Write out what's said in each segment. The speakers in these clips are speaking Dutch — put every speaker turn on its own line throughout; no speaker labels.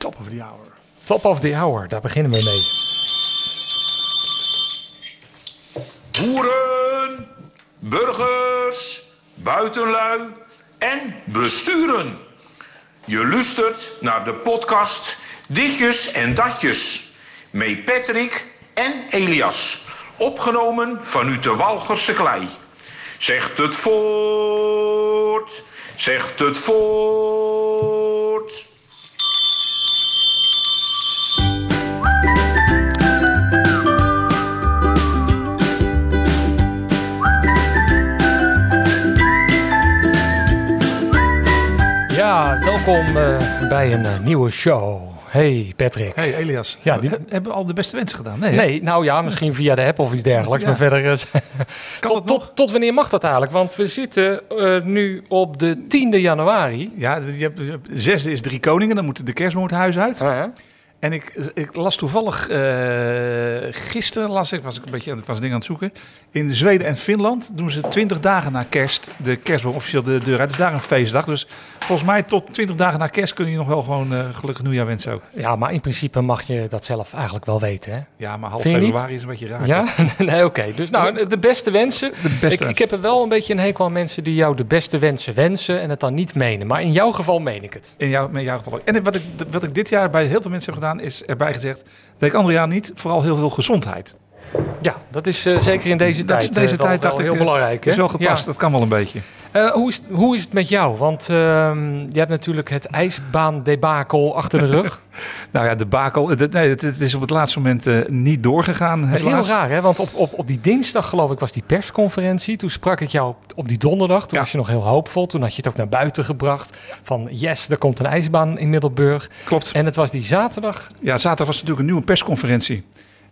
Top of the hour.
Top of the hour, daar beginnen we mee.
Boeren, burgers, buitenlui en besturen. Je luistert naar de podcast Ditjes en Datjes. Met Patrick en Elias. Opgenomen vanuit de Walgerse klei. Zegt het voort, zegt het voort.
Welkom eh, bij een eh, nieuwe show. Hey Patrick.
Hey Elias,
Ja,
ja,
die-
hebben we al de beste wensen gedaan? Nee?
Nee, nou ja, misschien via de app of iets dergelijks.
Ja.
Maar verder. eh,
Kan
tot,
het nog?
tot, tot wanneer mag dat eigenlijk? Want we zitten nu op de 10e januari.
Ja, je hebt, je hebt- zesde is Drie Koningen, dan moet de kerstboom het huis uit. En ik, ik las toevallig, eh, gisteren las ik, was ik een beetje aan het was dingen aan het zoeken. In Zweden en Finland doen ze 20 dagen na kerst de kerstboom officieel de deur uit. Dus daar een feestdag. Dus volgens mij tot 20 dagen na kerst kun je nog wel gewoon eh, gelukkig nieuwjaar wensen ook.
Ja, maar in principe mag je dat zelf eigenlijk wel weten, hè?
Ja, maar half februari is een beetje raar.
Ja? nee, oké. Dus nou, de beste wensen.
De beste
ik, ik heb er wel een beetje een hekel aan mensen die jou de beste wensen wensen en het dan niet menen. Maar in jouw geval meen ik het.
In jouw, in jouw geval ook. En wat ik, wat ik dit jaar bij heel veel mensen heb gedaan, is erbij gezegd, andere jaar niet, vooral heel veel gezondheid.
Ja, dat is eh, zeker in deze
Dat is
tijd,
deze
eh, wel-
tijd
wel
dacht
heel
ik, eh,
belangrijk.
is
hè?
wel gepast,
Ja.
dat kan wel een beetje.
Hoe, is, het- hoe is het met jou? Want ehm, je hebt natuurlijk het ijsbaan-debakel achter de rug.
Nou ja, de bakel, het, nee, het, het is op het laatste moment niet doorgegaan.
Dat is heel raar, hè? Want op, op, op die dinsdag, geloof ik, was die persconferentie. Toen sprak ik jou op, op die donderdag. Toen
Ja.
was je nog heel hoopvol. Toen had je het ook naar buiten gebracht. Van yes, er komt een ijsbaan in Middelburg.
Klopt.
En het was die zaterdag.
Ja, zaterdag was natuurlijk een nieuwe persconferentie.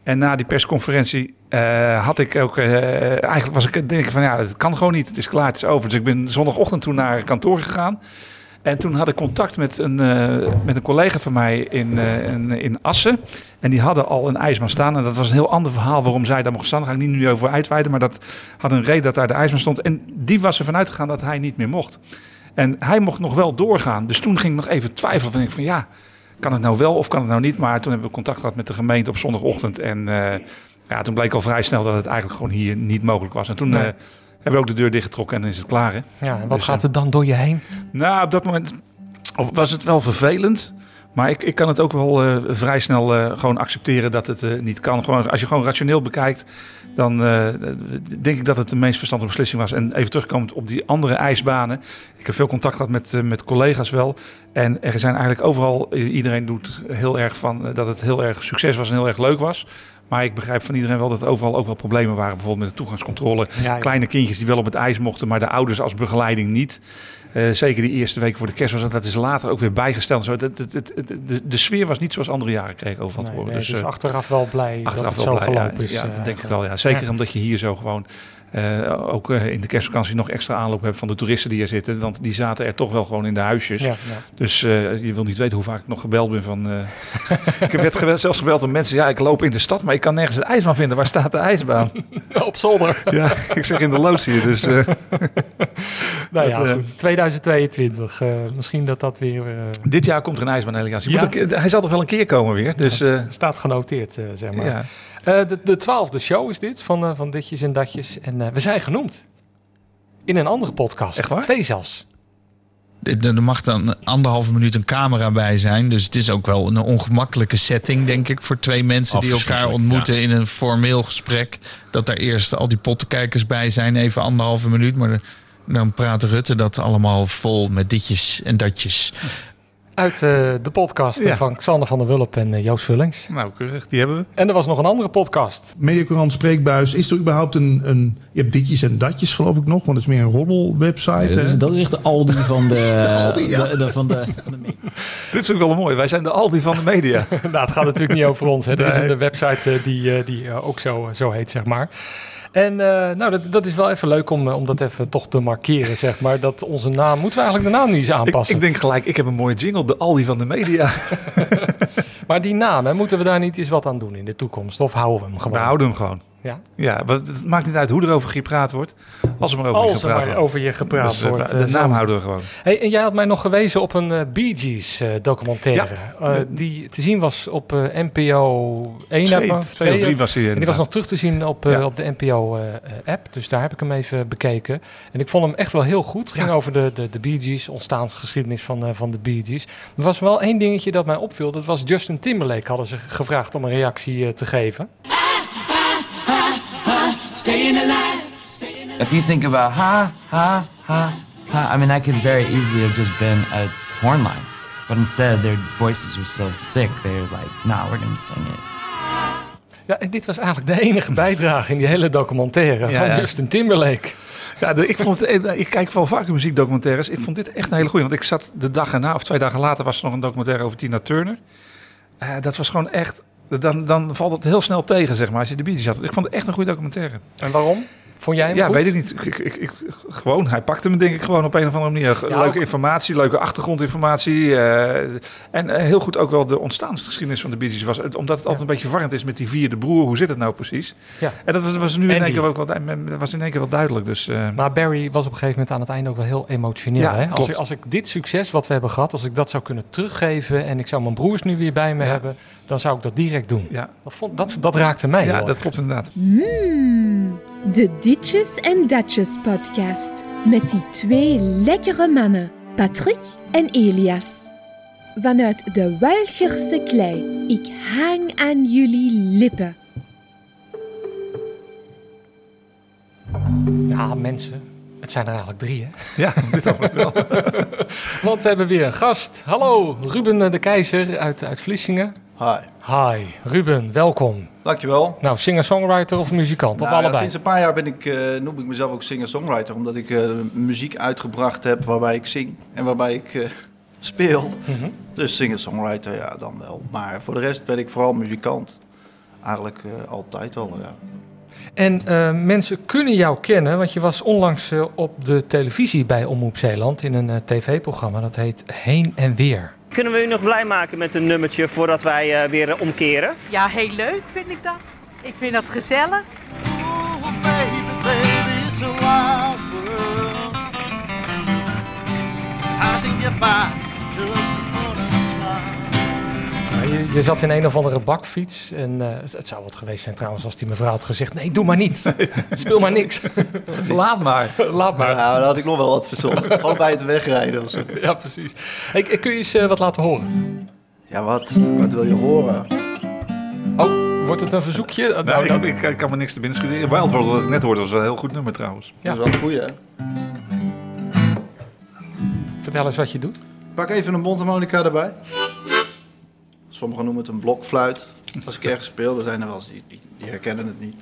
En na die persconferentie eh, had ik ook, eh, eigenlijk was ik denk van ja, het kan gewoon niet, het is klaar, het is over. Dus ik ben zondagochtend toen naar kantoor gegaan. En toen had ik contact met een, eh, met een collega van mij in, in, in Assen. En die hadden al een ijsbaan staan. En dat was een heel ander verhaal waarom zij daar mocht staan. Daar ga ik niet nu over uitweiden. Maar dat had een reden dat daar de ijsbaan stond. En die was ervan uitgegaan dat hij niet meer mocht. En hij mocht nog wel doorgaan. Dus toen ging ik nog even twijfelen. Van, ik van ja, kan het nou wel of kan het nou niet? Maar toen hebben we contact gehad met de gemeente op zondagochtend. En eh, ja, toen bleek al vrij snel dat het eigenlijk gewoon hier niet mogelijk was. En toen
Nee.
eh, hebben we ook de deur dichtgetrokken en dan is het klaar. Hè?
Ja, en wat
Dus,
gaat er dan door je heen?
Nou, op dat moment was het wel vervelend. Maar ik, ik kan het ook wel eh, vrij snel eh, gewoon accepteren dat het eh, niet kan. Gewoon, als je gewoon rationeel bekijkt, dan denk ik dat het de meest verstandige beslissing was. En even terugkomend op die andere ijsbanen. Ik heb veel contact gehad met, met collega's wel. En er zijn eigenlijk overal, iedereen doet heel erg van dat het heel erg succes was en heel erg leuk was. Maar ik begrijp van iedereen wel dat er overal ook wel problemen waren. Bijvoorbeeld met de toegangscontrole.
Ja, ja.
Kleine kindjes die wel op het ijs mochten, maar de ouders als begeleiding niet. Eh, zeker die eerste weken voor de kerst was dat. Dat is later ook weer bijgesteld. Zo. Dat, dat, dat- dat- de, de sfeer was niet zoals andere jaren kreeg overal te
Nee,
horen.
nee,
dus
dus
eh,
achteraf wel blij dat
achteraf
het
wel
zo
blij. Ja,
gelopen is.
Ja,
eh,
dat denk ik wel. Ja. Zeker omdat je hier zo gewoon eh, ook eh, in de kerstvakantie nog extra aanloop hebt van de toeristen die er zitten. Want die zaten er toch wel gewoon in de huisjes.
Ja, ja.
Dus eh, je wil niet weten hoe vaak ik nog gebeld ben van... ik werd geweld- zelfs gebeld door mensen. Ja, ik loop in de stad, maar ik kan nergens de ijsbaan vinden. Waar staat de ijsbaan?
Op zolder.
ja, ik zeg in de loods hier. Dus
nou ja,
Dat,
goed. 2022. eh, misschien dat dat weer
dit jaar komt er een ijsbaan, Elias. Je
Ja?
moet hij zal toch wel een keer komen weer. Dus
staat genoteerd, zeg maar. Eh, de, de twaalfde show is dit, van, eh, van Ditjes en Datjes. En eh, we zijn genoemd. In een andere podcast.
Echt waar?
Twee zelfs.
Er mag dan anderhalve minuut een camera bij zijn. Dus het is ook wel een ongemakkelijke setting, denk ik, voor twee mensen die elkaar ontmoeten in een formeel gesprek. Dat daar eerst al die pottenkijkers bij zijn, even anderhalve minuut. Maar dan praat Rutte dat allemaal vol met ditjes en datjes.
Uit eh, de podcast eh,
Ja.
van Xander van der Wulp en eh, Joost Vullings.
Nou, keurig. Die hebben we.
En er was nog een andere podcast.
Mediacourant Spreekbuis. Is er überhaupt een, een... Je hebt ditjes en datjes geloof ik nog. Want het is meer een roddelwebsite.
Ja, dat, is, dat is echt de Aldi van de,
Aldi, ja.
de, de- van de, van de
Dit is ook wel mooi. Wij zijn de Aldi van de media.
nou, het gaat natuurlijk niet over ons. Hè. Er is een website die, die ook zo, zo heet, zeg maar. En eh, nou, dat, dat is wel even leuk om, eh, om dat even toch te markeren, zeg maar. Dat onze naam, moeten we eigenlijk de naam niet eens
ik,
aanpassen?
ik denk gelijk, ik heb een mooie jingle. De Aldi van de media.
Maar die naam, hè, moeten we daar niet eens wat aan doen in de toekomst? Of houden we hem gewoon?
We houden hem gewoon.
Ja, Ja.
Het maakt niet uit hoe er over gepraat wordt, als er maar over je
Als er
gepraat
maar
wordt.
over je gepraat
Dus, eh,
wordt.
de
eh,
naam houden we gewoon.
Hey, en jij had mij nog gewezen op een eh, Bee Gees documentaire.
Ja.
eh, die te zien was op NPO 1.
Twee,
uit mijn-
twee of drie was hij
En die was nog terug te zien op,
Ja.
op de NPO-app. dus daar heb ik hem even bekeken. En ik vond hem echt wel heel goed. Het ging
Ja.
over de, de, de Bee Gees, ontstaansgeschiedenis van, van de Bee Gees. Er was wel één dingetje dat mij opviel. Dat was Justin Timberlake hadden ze gevraagd om een reactie te geven.
If you think about ha, ha, ha, ha, I mean, that could very easily have just been a horn line. But instead, their voices were so sick, they were like, nah, we're gonna sing it.
Ja, en dit was eigenlijk de enige bijdrage in die hele documentaire
Ja,
van
ja.
Justin Timberlake.
Ja, de- ik, vond eh, ik kijk wel vaker muziekdocumentaires. Ik vond dit echt een hele goeie. Want ik zat de dag erna, of twee dagen later, was er nog een documentaire over Tina Turner. Eh, dat was gewoon echt... Dan, dan valt het heel snel tegen, zeg maar, als je de Bee Gees had. Ik vond het echt een goede documentaire.
En waarom? Vond jij hem
Ja,
goed?
weet ik niet. Ik, ik, ik, gewoon, hij pakte me denk ik gewoon op een of andere manier.
Ja,
leuke
ook-
informatie, leuke achtergrondinformatie. eh, en eh, heel goed ook wel de ontstaansgeschiedenis van de Bee Gees was. Omdat het altijd een beetje verwarrend is met die vierde broer. Hoe zit het nou precies?
Ja.
En dat was, was nu in één keer ook wel, was in één keer wel duidelijk. Dus, eh,
Maar Barry was op een gegeven moment aan het einde ook wel heel emotioneel.
Ja,
hè? Als, ik, als ik dit succes wat we hebben gehad, als ik dat zou kunnen teruggeven en ik zou mijn broers nu weer bij me
Ja.
hebben, dan zou ik dat direct doen.
ja,
Dat, vond, dat, dat raakte mij
ja dat klopt inderdaad.
Mmm, de Ditjes en Datjes podcast. Met die twee lekkere mannen, Patrick en Elias. Vanuit de Welgerse klei. Ik hang aan jullie lippen.
Ja, mensen. Het zijn er eigenlijk drie, hè?
Ja, dit ook wel.
Want we hebben weer een gast. Hallo, Ruben de Keizer uit, uit Vlissingen.
Hi,
Hi, Ruben, welkom.
dankjewel.
Nou, singer-songwriter of muzikant, of
Nou ja,
allebei?
sinds een paar jaar ben ik, eh, noem ik mezelf ook singer-songwriter, omdat ik eh, muziek uitgebracht heb waarbij ik zing en waarbij ik eh, speel.
Mhm.
Dus singer-songwriter, ja, dan wel. Maar voor de rest ben ik vooral muzikant. Eigenlijk altijd al, ja.
En mensen kunnen jou kennen, want je was onlangs op de televisie bij Omroep Zeeland in een tv-programma. Dat heet Heen en Weer.
Kunnen we u nog blij maken met een nummertje voordat wij eh, weer eh, omkeren?
Ja, heel leuk vind ik dat. Ik vind dat gezellig.
Ja, je, je zat in een of andere bakfiets en eh, het, het zou wat geweest zijn trouwens als die mevrouw had gezegd... Nee, doe maar niet. Speel maar niks.
Laat maar.
Laat maar.
Nou, dan had ik nog wel wat verzonnen. Gewoon bij het wegrijden of zo.
Ja, precies. Hey, kun je eens eh, wat laten horen?
Ja, wat? Wat wil je horen?
Oh, wordt het een verzoekje?
Nou,
nou,
ik, ik, ik kan me niks te binnen schieten. Wild World, wat ik net hoorde, was wel een heel goed nummer trouwens.
Ja.
Dat is wel een goeie, hè?
Vertel eens wat je doet.
Pak even een mondharmonica erbij. Sommigen noemen het een blokfluit. Als ik ergens speel, dan zijn er wel eens die, die, die herkennen het niet.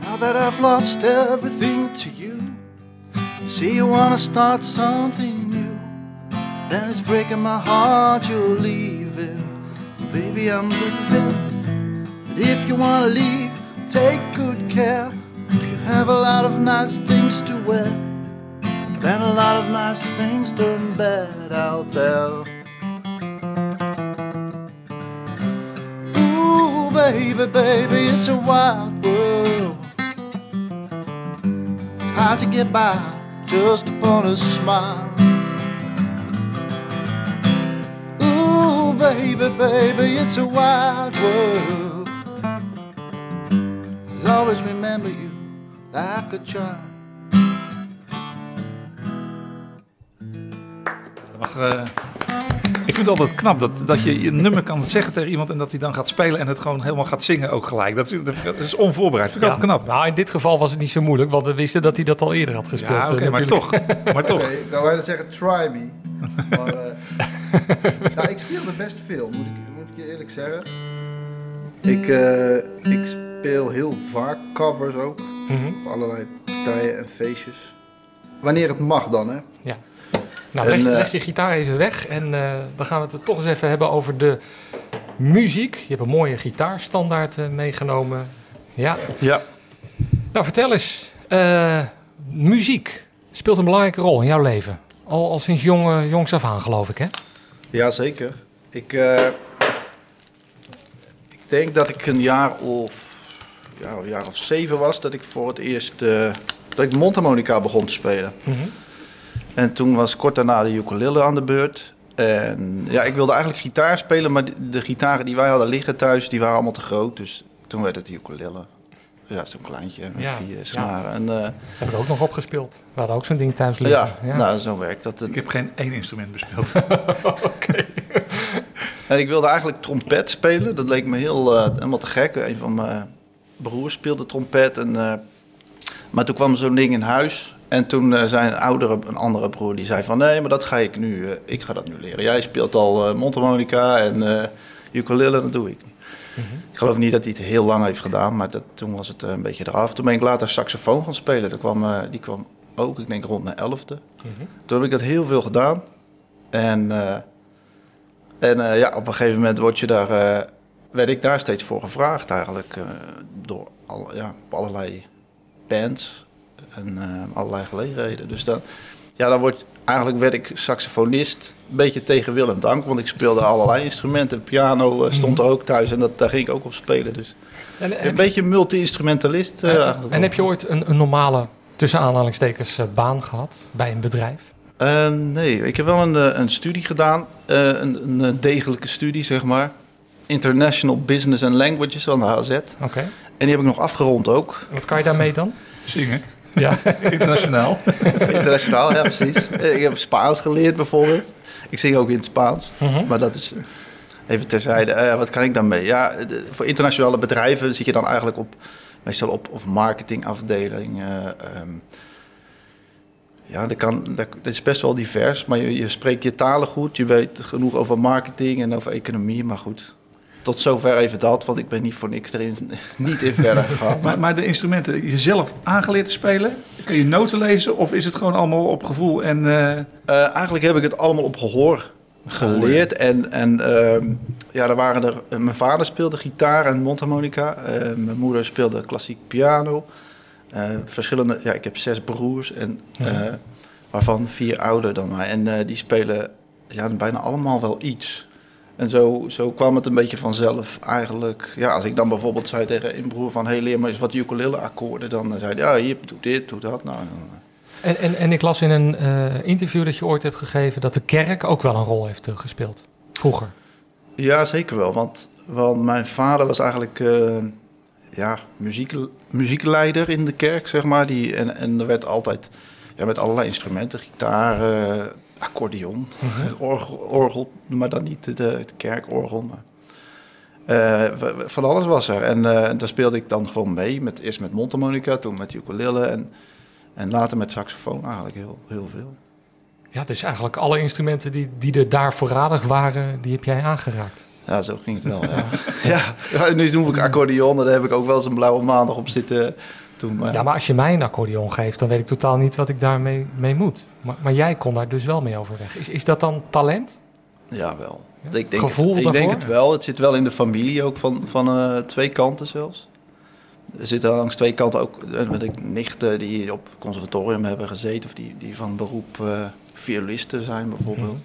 Now that I've lost everything to you, you say you wanna start something new. Then it's breaking my heart you're leaving. Baby, I'm leaving. But if you wanna leave, take good care. If you have a lot of nice things to wear, then a lot of nice things turn bad out there. Ooh, baby, baby, it's a wild world. It's hard to get by just upon a smile. Baby, baby, it's a wild world. I'll always remember you like a child.
Mag, eh, ik vind het altijd knap dat, dat je je nummer kan zeggen tegen iemand en dat hij dan gaat spelen en het gewoon helemaal gaat zingen ook gelijk. Dat is, dat is onvoorbereid. Vind ik altijd knap.
Nou, in dit geval was het niet zo moeilijk, want we wisten dat hij dat al eerder had gespeeld.
Ja, oké,
eh,
maar toch. Maar toch.
Oké, ik wou zeggen try me. Maar, eh, nou, ik speelde best veel, moet ik, moet ik je eerlijk zeggen. Ik, eh, ik speel heel vaak covers ook.
Mhm.
Op allerlei partijen en feestjes. Wanneer het mag dan, hè?
Ja. Nou,
En,
leg,
eh,
leg je gitaar even weg en eh, dan gaan we het er toch eens even hebben over de muziek. Je hebt een mooie gitaarstandaard eh, meegenomen. Ja.
Ja.
Nou, vertel eens. eh, muziek speelt een belangrijke rol in jouw leven. Al, al sinds jong, jongs af aan, geloof ik, hè?
Jazeker. Ik, eh, ik denk dat ik een jaar of, ja, een jaar of zeven was dat ik voor het eerst eh, dat ik mondharmonica begon te spelen. En toen was kort daarna de ukulele aan de beurt. En ja, ik wilde eigenlijk gitaar spelen, maar de, de gitaren die wij hadden liggen thuis, die waren allemaal te groot. Dus toen werd het de ukulele. Ja, zo'n kleintje met
Ja,
vier
ja.
snaren. En, eh,
Heb ik ook nog opgespeeld. We hadden ook zo'n ding thuis liggen.
ja, nou, zo werkt dat.
Ik heb geen één instrument bespeeld.
En ik wilde eigenlijk trompet spelen. Dat leek me heel, eh, helemaal te gek. Een van mijn broers speelde trompet. En, eh, maar toen kwam zo'n ding in huis. En toen zei een oudere, een andere broer, die zei van... Nee, maar dat ga ik nu, ik ga dat nu leren. Jij speelt al eh mondharmonica en eh ukulele, dat doe ik Ik geloof niet dat hij het heel lang heeft gedaan, maar dat, toen was het eh, een beetje eraf. Toen ben ik later saxofoon gaan spelen. Dat kwam, eh, die kwam ook, ik denk rond mijn elfde. Toen heb ik dat heel veel gedaan. En, eh, en ja, op een gegeven moment word je daar, werd ik daar steeds voor gevraagd eigenlijk. door al, ja, op allerlei bands en allerlei gelegenheden. Dus dan, ja, dan wordt, eigenlijk werd ik saxofonist. Een beetje tegen wil en dank, want ik speelde allerlei instrumenten. Piano eh, stond er ook thuis en dat, daar ging ik ook op spelen. Dus
En,
een beetje multi-instrumentalist. eh,
En,
eigenlijk
en
wel.
heb je ooit een, een normale, tussen aanhalingstekens, eh, baan gehad bij een bedrijf?
Nee, ik heb wel een, een studie gedaan. eh, een, een degelijke studie, zeg maar. International Business and Languages aan de HZ.
Oké.
En die heb ik nog afgerond ook.
Wat kan je daarmee dan?
Zingen.
Ja.
Internationaal.
Internationaal, ja precies. Eh, Ik heb Spaans geleerd bijvoorbeeld. Ik zing ook in het Spaans.
Mhm.
Maar dat is eh, even terzijde. Eh, wat kan ik daarmee? Ja, de- voor internationale bedrijven zit je dan eigenlijk op... Meestal op of marketingafdeling. eh, ehm, ja, dat, kan, dat, dat is best wel divers. Maar je, je spreekt je talen goed. Je weet genoeg over marketing en over economie. Maar goed, tot zover even dat. Want ik ben niet voor niks erin niet in verder gegaan.
Maar, maar de instrumenten jezelf aangeleerd te spelen? Kun je noten lezen of is het gewoon allemaal op gevoel en... eh,
Eh, eigenlijk heb ik het allemaal op gehoor geleerd. En, en ehm, ja, er waren er, eh, mijn vader speelde gitaar en mondharmonica. Mijn moeder speelde klassiek piano. Verschillende, ja, ik heb zes broers, en,
Ja.
waarvan vier ouder dan mij. En die spelen ja, bijna allemaal wel iets. En zo, zo kwam het een beetje vanzelf eigenlijk. Ja, als ik dan bijvoorbeeld zei tegen een broer van... hey, leer me eens wat ukulele-akkoorden. Dan zei hij, ja, hier, doe dit, doe dat. Nou, dan,
En, en, en ik las in een eh, interview dat je ooit hebt gegeven dat de kerk ook wel een rol heeft eh, gespeeld. Vroeger.
Ja, zeker wel. Want, want mijn vader was eigenlijk eh, ja, muziek, muziekleider in de kerk, zeg maar. Die, en, en er werd altijd ja, met allerlei instrumenten, gitaar, eh, accordeon, orgel, orgel, maar dan niet de, het kerkorgel. Maar, eh, van alles was er. En eh, daar speelde ik dan gewoon mee. Met, eerst met mondharmonica, toen met ukulele en, en later met saxofoon eigenlijk heel, heel veel.
Ja, dus eigenlijk alle instrumenten die, die er daar voorradig waren, die heb jij aangeraakt.
Ja, zo ging het wel. Ja, ja. ja nu noem ik accordeon, daar heb ik ook wel eens een blauwe maandag op zitten. Toen, maar-
Ja, maar als je mij een accordeon geeft, dan weet ik totaal niet wat ik daarmee mee moet. Maar, maar jij kon daar dus wel mee overweg. Is, is dat dan talent?
Ja, wel. Ik denk,
Gevoel
het, ik
daarvoor?
denk het wel. Het zit wel in de familie ook van, van eh, twee kanten zelfs. Er zitten langs twee kanten ook eh, met ik nichten die op conservatorium hebben gezeten... of die, die van beroep eh violisten zijn bijvoorbeeld.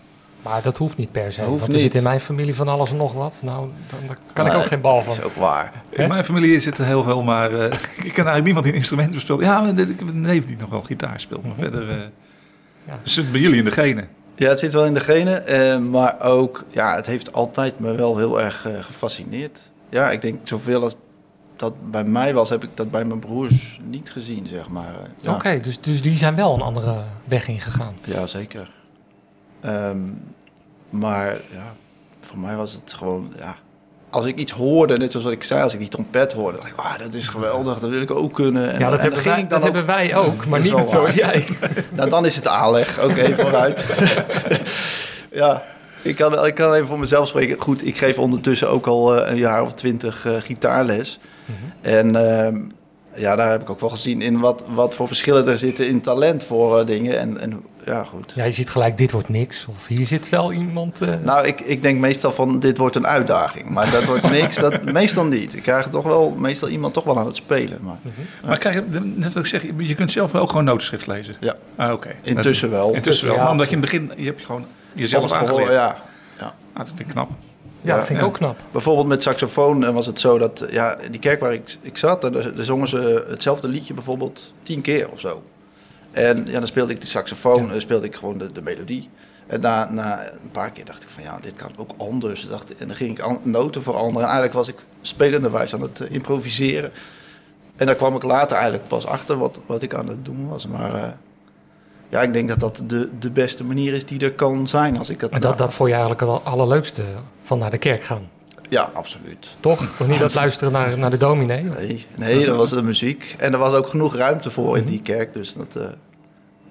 Maar dat hoeft niet per se.
Hoeft
want er zit in mijn familie van alles en nog wat. Nou, dan, daar kan ik
Nee,
ook geen bal van.
Dat is ook waar.
In mijn familie zit er heel veel, maar eh, ik ken eigenlijk niemand die een instrument bespeelt. Ja, maar ik heb een neef die nog wel gitaar speelt, maar verder eh
Ja.
zit het bij jullie in de genen.
Ja, het zit wel in de genen, eh, maar ook, ja, het heeft altijd me wel heel erg gefascineerd. Ja, ik denk zoveel als dat bij mij was, heb ik dat bij mijn broers niet gezien, zeg maar. ja.
Oké, dus, dus die zijn wel een andere weg ingegaan.
Ja, zeker. Ehm, maar ja, voor mij was het gewoon, ja. Als ik iets hoorde, net zoals wat ik zei, als ik die trompet hoorde, dacht ik, ah, dat is geweldig, dat wil ik ook kunnen. En,
Ja, dat
en
hebben wij- dat hebben wij ook, maar niet zoals jij.
nou, dan is het aanleg. Oké, vooruit. ja, ik kan, ik kan even voor mezelf spreken. Goed, ik geef ondertussen ook al eh, een jaar of twintig eh, gitaarles.
Mhm.
En, ehm, ja, daar heb ik ook wel gezien in wat, wat voor verschillen er zitten in talent voor eh, dingen. En, en ja, goed.
Ja, je ziet gelijk, dit wordt niks. Of hier zit wel iemand... eh,
Nou, ik, ik denk meestal van dit wordt een uitdaging. Maar dat wordt niks, dat, meestal niet. Ik krijg toch wel, meestal iemand toch wel aan het spelen. Maar,
Maar krijg je, net wat ik zeg, je kunt zelf wel ook gewoon notenschrift lezen.
Ja.
Ah, oké.
Intussen wel.
Intussen wel.
Ja.
Maar omdat je in het begin, je hebt gewoon jezelf
Alles
aangeleerd.
gehoord, ja. ja.
Ah, dat vind ik knap.
Ja, dat vind ik ook knap.
Bijvoorbeeld met saxofoon eh, was het zo dat ja, in die kerk waar ik, ik zat, daar, daar zongen ze hetzelfde liedje bijvoorbeeld tien keer of zo. En ja, dan speelde ik die saxofoon, en speelde ik gewoon de, de melodie. En na, na een paar keer dacht ik van ja, dit kan ook anders. Dacht, en dan ging ik noten veranderen. En eigenlijk was ik spelenderwijs aan het eh, improviseren. En daar kwam ik later eigenlijk pas achter wat, wat ik aan het doen was. Maar eh, ja, ik denk dat dat de, de beste manier is die er kan zijn. Als ik dat,
Maar dat, dat vond je eigenlijk het allerleukste van naar de kerk gaan.
Ja, absoluut.
Toch? Toch niet dat luisteren naar, naar de dominee?
Nee, nee, dat was de muziek. En er was ook genoeg ruimte voor in die kerk. Dus dat, eh,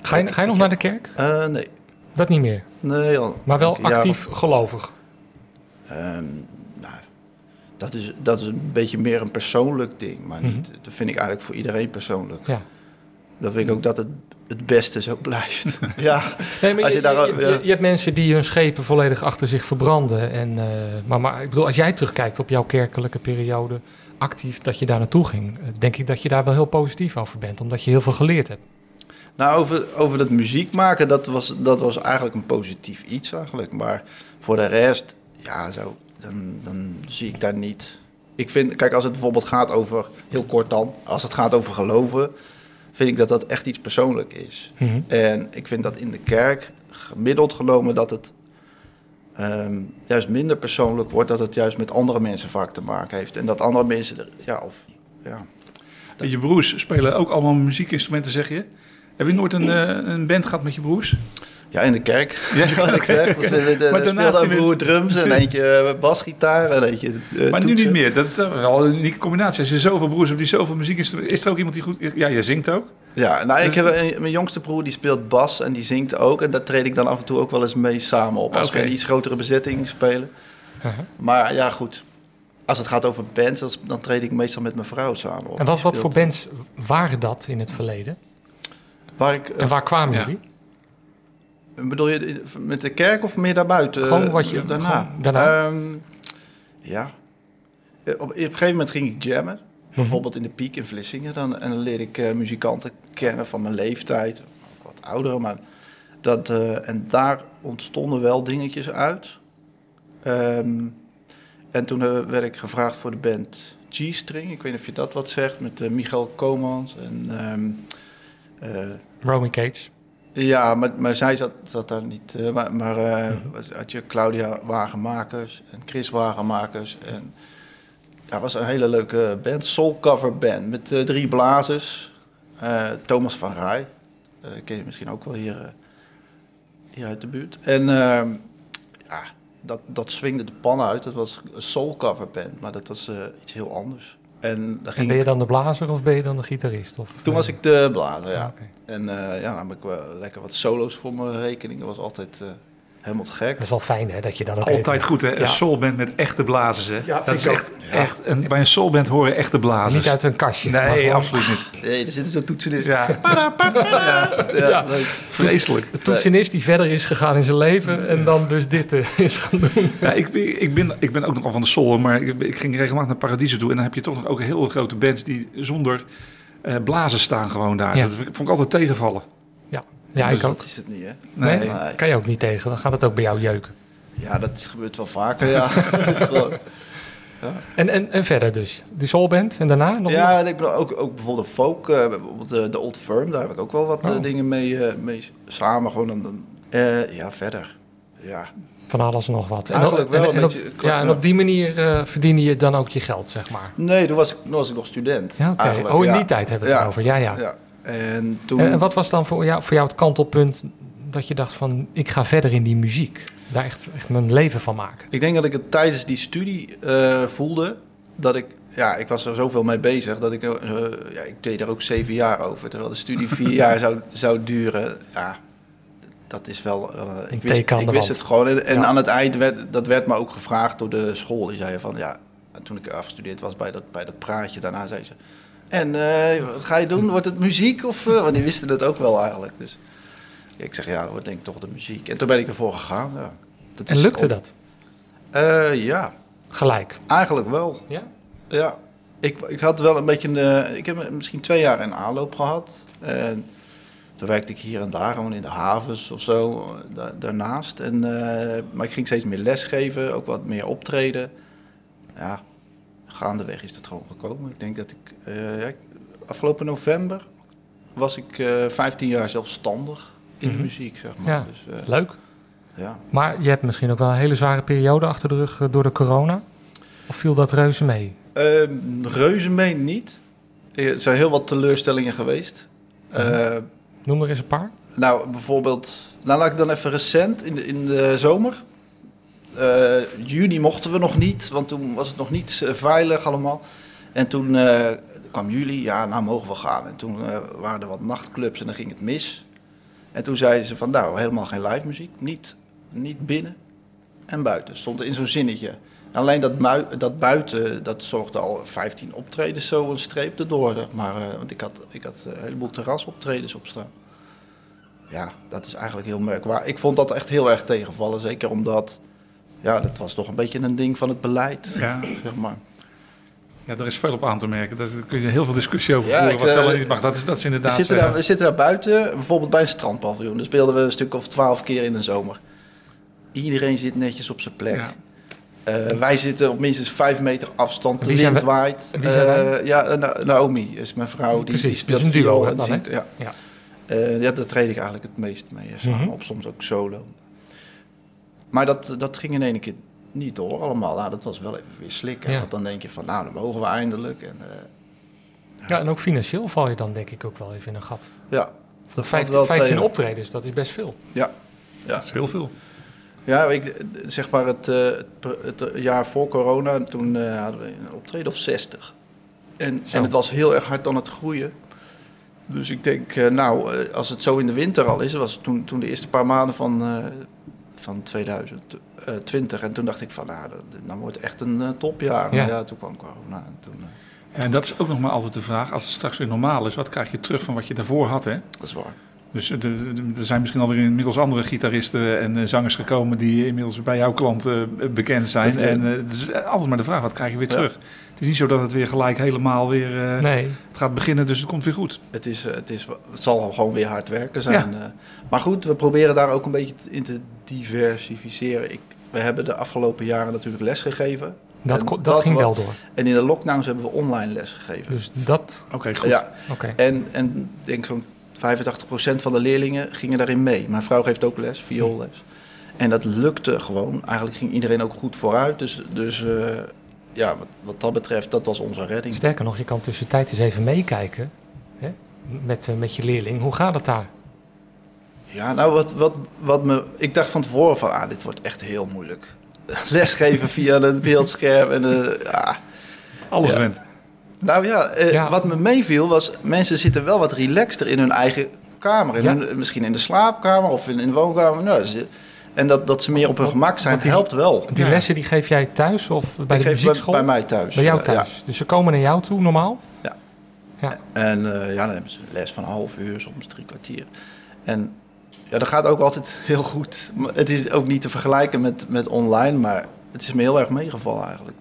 Ga je, ga je nog naar de kerk?
eh, nee.
Dat niet meer.
Nee, al
Maar wel actief
of-
gelovig.
Ehm, nou, dat, is, dat is een beetje meer een persoonlijk ding. Maar niet, dat vind ik eigenlijk voor iedereen persoonlijk.
Mhm. Ja.
Dan vind ik ook dat het het beste zo blijft. ja,
Nee, maar
als
je,
je daar...
je hebt mensen die hun schepen volledig achter zich verbranden. En, eh, maar, maar ik bedoel, als jij terugkijkt op jouw kerkelijke periode, actief dat je daar naartoe ging, eh, denk ik dat je daar wel heel positief over bent, omdat je heel veel geleerd hebt.
Nou, over, over dat muziek maken, dat was, dat was eigenlijk een positief iets eigenlijk. Maar voor de rest, ja, zo, dan, dan zie ik daar niet... Ik vind, kijk, als het bijvoorbeeld gaat over, heel kort dan, als het gaat over geloven, vind ik dat dat echt iets persoonlijk is.
Mhm.
En ik vind dat in de kerk, gemiddeld genomen, dat het ehm, juist minder persoonlijk wordt, dat het juist met andere mensen vaak te maken heeft. En dat andere mensen, er, ja, of, ja,
je broers spelen ook allemaal muziekinstrumenten, zeg je? Heb je nooit een, eh, een band gehad met je broers?
Ja, in de kerk.
Ja,
wat ik zeg.
Maar daarnaast
een
in de-
broer drums en eentje eh, basgitaar en eentje eh,
maar nu niet meer. Dat is wel een unieke combinatie. Als je zoveel broers hebt die zoveel muziekinstrumenten... Is er ook iemand die goed... Ja, je zingt ook.
Ja, nou, ik
Dus-
heb een, mijn jongste broer die speelt bas en die zingt ook. En daar treed ik dan af en toe ook wel eens mee samen op. Als we een iets grotere bezetting spelen. Maar ja, goed. Als het gaat over bands, dan, treed ik meestal met mijn vrouw samen op.
En wat, wat voor bands waren dat in het verleden?
Waar ik,
En waar kwamen
ja.
jullie?
Bedoel je met de kerk of meer daarbuiten?
Gewoon wat je-
daarna?
gewoon daarna.
Ehm, ja. Eh, Op, op een gegeven moment ging ik jammen. Bijvoorbeeld in de Piek in Vlissingen. Dan, en dan leerde ik eh, muzikanten kennen van mijn leeftijd. Wat ouderen, maar... Dat, eh, en daar ontstonden wel dingetjes uit. Ehm, en toen eh, werd ik gevraagd voor de band G-String. Ik weet niet of je dat wat zegt. Met eh, Michael Komans en... ehm, eh,
Romy Cage.
Ja, maar, maar zij zat, zat daar niet. eh, maar maar eh, was- had je Claudia Wagenmakers en Chris Wagenmakers. En dat was een hele leuke band, soul cover band met eh, drie blazers. Thomas van Rij, ken je misschien ook wel hier, hier uit de buurt. En ehm, ja, dat, dat swingde de pan uit. Dat was een soul cover band, maar dat was iets heel anders. En, daar
En
ging
ben je dan de blazer of ben je dan de gitarist? Of,
toen
eh,
was ik de blazer, ja. En eh, ja, dan heb ik wel lekker wat solo's voor mijn rekening. Dat was altijd eh, helemaal te gek.
Dat is wel fijn hè, dat je dan ook
Altijd
even-
goed, hè? Een
Ja.
soulband met echte blazers, hè?
Ja,
dat is echt, echt een, bij een soulband horen echte blazers.
Niet uit een kastje.
Nee,
gewoon-
absoluut niet.
Nee, er zitten zo'n toetsenist.
Ja,
Ja,
vreselijk.
De toetsenist die verder is gegaan in zijn leven en dan dus dit eh, is gaan doen.
Ja, ik, ben- ik, ben, ik ben ook nogal van de soul, maar ik, ik ging regelmatig naar Paradiso toe. En dan heb je toch nog ook heel grote bands die zonder eh blazen staan gewoon daar.
Ja.
Dat vond ik altijd tegenvallen.
Ja,
Dus
ik ook.
Dat is het niet, hè?
Nee.
Nee, kan je ook niet tegen. Dan gaat het ook bij jou jeuken.
Ja, dat gebeurt wel vaker, ja. Dat is gewoon-
En, en, en verder dus. Die soulband en daarna nog
ja, en ik ben ook, ook bijvoorbeeld folk, eh, bijvoorbeeld de, de Old Firm, daar heb ik ook wel wat eh,
Oh.
dingen mee, eh, mee samen. Gewoon dan, dan, ja, verder. Ja.
van alles nog wat. En,
Eigenlijk wel
en, en op, ja, en op die manier verdiende je dan ook je geld, zeg maar.
Nee, toen was ik, toen was ik nog student.
Ja, oké. Oh, in
ja.
die tijd hebben we het
Ja,
over. Ja, ja.
Ja. En toen...
En, en wat was dan voor jou, voor jou het kantelpunt dat je dacht van... ik ga verder in die muziek. Daar echt, echt mijn leven van maken.
Ik denk dat ik het tijdens die studie eh, voelde dat ik, ja, ik was er zoveel mee bezig dat ik, eh, ja, ik deed er ook zeven jaar over, terwijl de studie vier jaar zou, zou duren. Ja, dat is wel, eh, ik wist, ik wist het gewoon. En, en
Ja.
aan het eind werd, dat werd me ook gevraagd door de school. Die zeiden van, ja, en toen ik afgestudeerd was bij dat, bij dat praatje, daarna zei ze, En eh, wat ga je doen? Wordt het muziek? Of, eh, want die wisten het ook wel eigenlijk. Dus ik zeg, ja, dat wordt denk ik toch de muziek. En toen ben ik ervoor gegaan. Ja. Dat
En lukte
op-
dat?
Eh, ja,
Gelijk.
eigenlijk wel.
Ja?
Ja, ik, ik had wel een beetje, een, ik heb misschien twee jaar een aanloop gehad. En toen werkte ik hier en daar, gewoon in de havens of zo, da- daarnaast. En, maar ik ging steeds meer lesgeven, ook wat meer optreden. Ja, gaandeweg is dat gewoon gekomen. Ik denk dat ik, eh, ja, afgelopen november was ik eh 15 jaar zelfstandig in de
Mhm.
muziek, zeg maar.
Ja,
Dus, eh,
leuk.
ja.
Maar je hebt misschien ook wel een hele zware periode achter de rug eh, door de corona. Of viel dat reuze mee?
Ehm reuzen mee niet. Er zijn heel wat teleurstellingen geweest. Eh,
Noem er eens een paar.
nou, bijvoorbeeld... Nou, laat ik dan even recent, in de, in de zomer. Eh, juni mochten we nog niet, want toen was het nog niet eh, veilig allemaal. En toen eh, kwam juli, ja, nou mogen we gaan. En toen waren er wat nachtclubs en dan ging het mis. En toen zeiden ze van, nou, helemaal geen live muziek. Niet, niet binnen en buiten. Stond in zo'n zinnetje. Alleen dat, dat buiten, dat zorgde al 15 optredens zo een streep erdoor. Maar, want ik had, ik had een heleboel terrasoptredens op staan. Ja, dat is eigenlijk heel merkwaardig. Ik vond dat echt heel erg tegenvallen. Zeker omdat, ja, dat was toch een beetje een ding van het beleid.
Ja.
Zeg maar.
Ja, er is veel op aan te merken. Daar kun je heel veel discussie over
Ja,
voeren.
ik,
wat wel
eh,
en niet mag. Dat is, dat is
We
inderdaad
zitten,
zo,
daar, we zitten daar buiten, bijvoorbeeld bij een strandpaviljoen. Daar speelden we een stuk of twaalf keer in de zomer. Iedereen zit netjes op zijn plek.
Ja.
Eh, wij zitten op minstens vijf meter afstand. De wind waait. Eh, ja, Na- Naomi is mijn vrouw. Die,
Precies,
die
dus
speelt
een duo,
viool
dan,
zingt. Ja.
Ja.
Eh, ja, daar treed ik eigenlijk het meest mee.
Mhm.
op, soms ook solo. Maar dat, dat ging in één keer niet door allemaal. Nou, dat was wel even weer slikken.
Ja.
Want dan denk je van, nou, dan mogen we eindelijk. En, eh,
Ja, en ook financieel val je dan denk ik ook wel even in een gat.
ja, dat valt
15,
wel
15
tegen.
optredens, dat is best veel.
Ja. ja.
Dat is heel veel.
Ja, ik, zeg maar het, eh, het, het jaar voor corona, toen eh, hadden we een optreden of 60. En,
Zo.
en het was heel erg hard aan het groeien. Dus ik denk, eh, nou, eh, als het zo in de winter al is, dat was toen, toen de eerste paar maanden van, eh, van 2020. En toen dacht ik van, nou, dan wordt echt een eh, topjaar.
Ja.
Ja, toen kwam corona. En toen, eh,
En dat is ook nog maar altijd de vraag. Als het straks weer normaal is, wat krijg je terug van wat je daarvoor had? Hè?
dat is waar.
Dus er- zijn misschien alweer inmiddels andere gitaristen en eh, zangers gekomen die inmiddels bij jouw klant eh, bekend zijn.
Dat, eh,
en eh, het is altijd maar de vraag, wat krijg je weer
Ja.
terug? Het is niet zo dat het weer gelijk helemaal weer... eh,
Nee.
Het gaat beginnen, dus het komt weer goed.
Het, is, het, is, het zal gewoon weer hard werken zijn. eh. maar goed, we proberen daar ook een beetje in te diversificeren. Ik, we hebben de afgelopen jaren natuurlijk les gegeven.
Dat, dat, ging wel door.
En in de lockdowns hebben we online les gegeven.
Dus dat,
Oké, goed.
ja,
oké.
en, en ik denk zo'n 85% van de leerlingen gingen daarin mee. Mijn vrouw geeft ook les, vioolles. En dat lukte gewoon. Eigenlijk ging iedereen ook goed vooruit. Dus, dus eh, ja, wat, wat dat betreft, dat was onze redding.
Sterker nog, je kan tussentijds eens even meekijken hè, met, eh, met je leerling. Hoe gaat het daar?
Ja, nou, wat, wat, wat me... Ik dacht van tevoren van, ah, dit wordt echt heel moeilijk. Lesgeven via een beeldscherm en... eh, ja.
Alles
Ja.
went.
Nou ja, eh,
Ja.
wat me meeviel was... Mensen zitten wel wat relaxter in hun eigen kamer. In
Ja.
hun- misschien in de slaapkamer of in, in de woonkamer. Nou, ze- en dat, dat ze meer op hun gemak zijn,
die-
helpt wel.
Die
Ja.
lessen die geef jij thuis of bij
Ik
de
geef bij,
muziekschool?
bij mij thuis.
Bij jou thuis. Dus ze komen naar jou toe normaal?
Ja.
Ja.
En eh, ja, dan hebben ze les van een half uur, soms drie kwartier. En ja, dat gaat ook altijd heel goed. Het is ook niet te vergelijken met, met online, maar het is me heel erg meegevallen eigenlijk.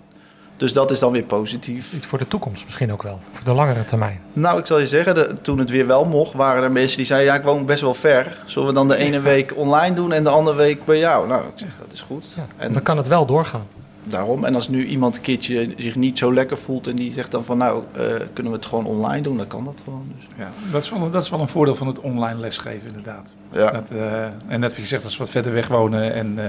Dus dat is dan weer positief.
Iets voor de toekomst misschien ook wel. Voor de langere termijn.
Nou, ik zal je zeggen, de- toen het weer wel mocht, waren er mensen die zeiden... ja, ik woon best wel ver. Zullen we dan de ene week online doen en de andere week bij jou? Nou, ik zeg, dat is goed.
Ja.
En
Dan kan het wel doorgaan.
daarom. En als nu iemand een keertje zich niet zo lekker voelt... en die zegt dan van, nou, eh, kunnen we het gewoon online doen? Dan kan dat gewoon. Dus,
Ja, dat, is wel, dat is wel een voordeel van het online lesgeven, inderdaad.
ja.
Dat, eh, en net wat je zegt, als we wat verder weg wonen en... eh,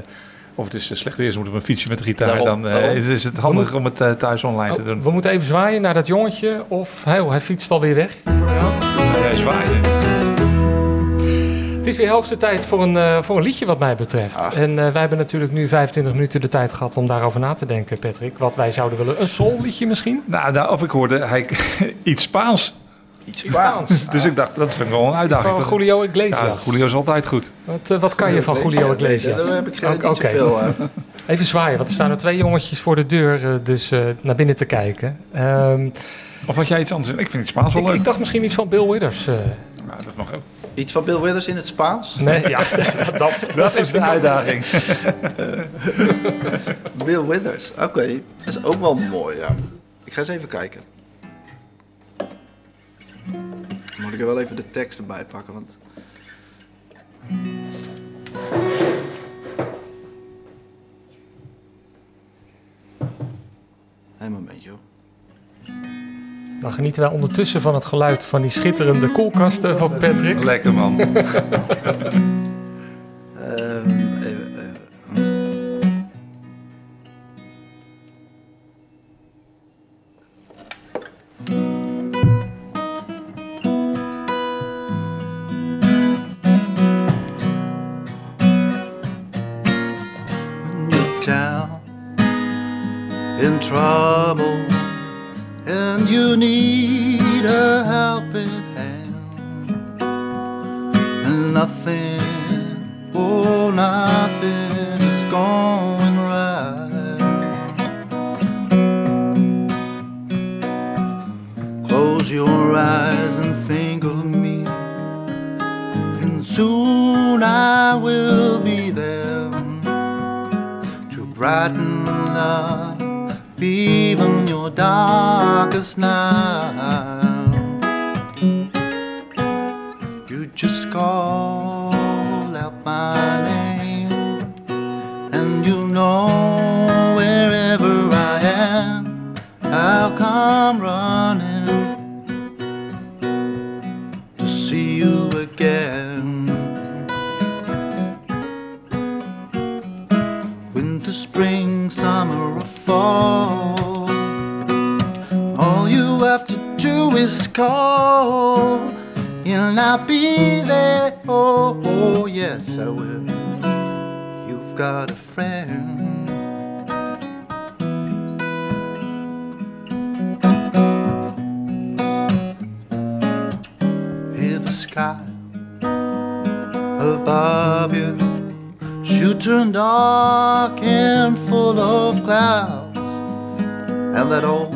of het is eh, slecht weer, ze moeten op een fietsje met de gitaar.
Daarom,
dan eh,
daarom.
is, is het handig om het eh, thuis online te
Oh,
doen.
we moeten even zwaaien naar dat jongetje. Of hij, hij fietst alweer weg.
Nee, hij zwaaide.
Het is weer hoogste tijd voor een, eh, voor een liedje wat mij betreft.
Ah.
En eh, wij hebben natuurlijk nu 25 minuten de tijd gehad om daarover na te denken, Patrick. Wat wij zouden willen. Een soul-liedje misschien?
Nou, nou, of ik hoorde hij, iets Spaans.
Iets Spaans.
Dus ik dacht, dat vind ik wel een uitdaging.
Van? Julio
Ja,
Iglesias.
Julio is altijd goed.
Wat, eh, wat kan je van Julio Iglesias?
Daar heb ik geen
Oké,
zoveel aan.
Even zwaaien, want er staan er twee jongetjes voor de deur, eh, dus eh, naar binnen te kijken. Ehm,
Of had jij iets anders? Ik vind het Spaans wel
ik,
leuk.
ik dacht misschien iets van Bill Withers. eh.
Nou, dat mag ook.
Iets van Bill Withers in het Spaans?
nee, ja, dat, dat,
Dat is de uitdaging.
Bill Withers, oké. Dat is ook wel mooi, ja. Ik ga eens even kijken. Moet ik er wel even de tekst erbij pakken, want... Een momentje, hoor.
Dan genieten wij ondertussen van het geluid van die schitterende koelkasten van Patrick.
Lekker man.
Ehm, above you should turn dark and full of clouds, and that old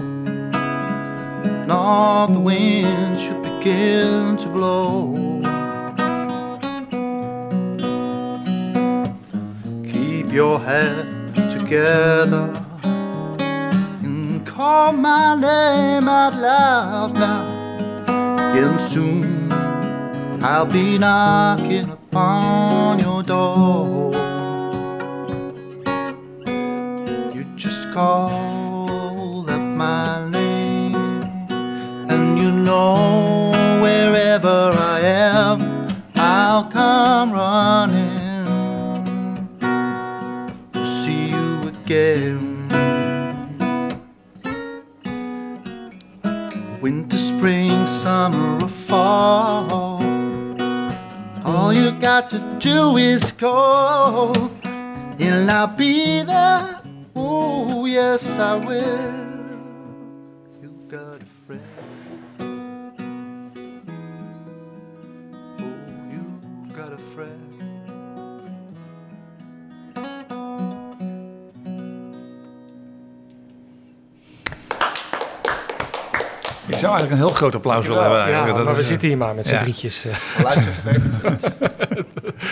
north wind should begin to blow. Keep your head together and call my name out loud now, and soon I'll be knocking upon your door. You just call up my name, and you know wherever I am, I'll come running to see you again. Winter, spring, summer, or fall. All you got to do is call, and I'll be there. Oh, yes, I will.
Zou eigenlijk een heel groot applaus willen hebben.
Ja.
Dat
maar we
is, eh,
zitten hier maar met z'n
ja.
drietjes. eh.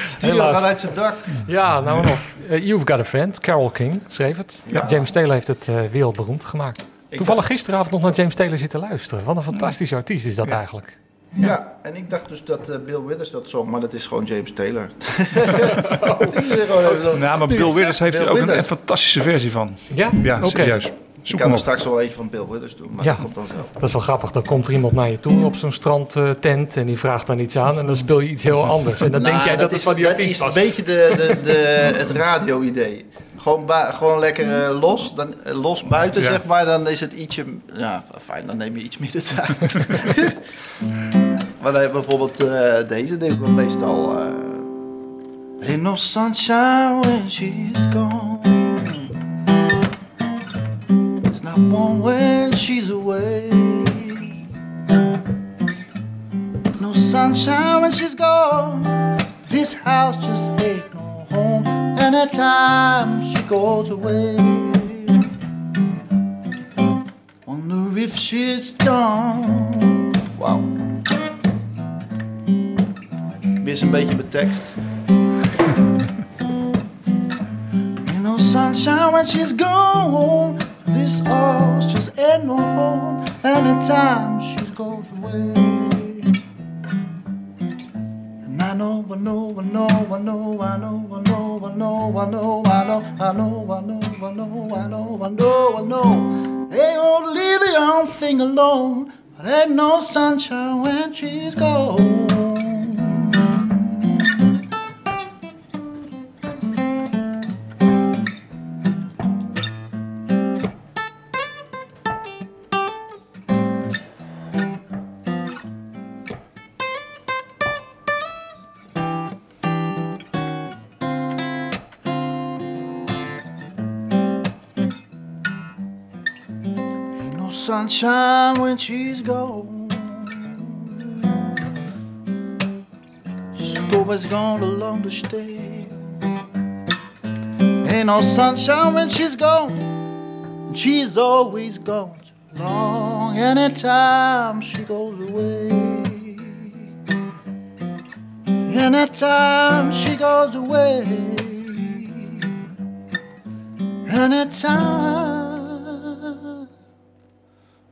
Studio
Helaas.
gaat uit zijn dak.
Ja, nou en of. Eh, You've Got a Friend, Carol King schreef het.
Ja.
James Taylor heeft het eh, wereldberoemd gemaakt. Toevallig gisteravond nog naar James Taylor zitten luisteren. Wat een fantastische artiest is dat eigenlijk.
Ja, en ik dacht dus dat eh, Bill Withers dat zong, maar dat is gewoon James Taylor. Zo-
Nou, maar Bill Withers heeft er ook
Withers.
een fantastische versie van.
Ja?
Ja,
Oké.
Ik kan er straks wel eentje van Bill Withers doen, maar
Ja.
dat komt dan zelf.
Dat is wel grappig. Dan komt er iemand naar je toe op zo'n strandtent tent en die vraagt dan iets aan en dan speel je iets heel anders. En dan denk
Nou,
jij dat, het
is,
van die
dat
artiest
is
was.
een beetje de, de, de, het radio-idee. Gewoon, gewoon lekker eh, los, dan, eh, los buiten,
Ja.
zeg maar. Dan is het ietsje... Ja, fijn, dan neem je iets meer de tijd. maar dan heb je bijvoorbeeld eh, deze, denk ik meestal... Ain't no sunshine when she's gone When she's away sunshine when she's gone. This house just ain't no home anytime she goes away. Wonder if she's done. Wauw. Weer een beetje mijn tekst. No sunshine when she's gone. This all just ain't no home. Anytime she goes away. And I know, I know, I know, I know, I know, I know, I know, I know, I know, I know, I know, I know, I know, I know, I know. They won't leave the young thing alone. But ain't no sunshine when she's gone. Sunshine when she's gone. She's always gone along to stay. Ain't no sunshine when she's gone. She's always gone too long. Anytime she goes away. Anytime she goes away. Anytime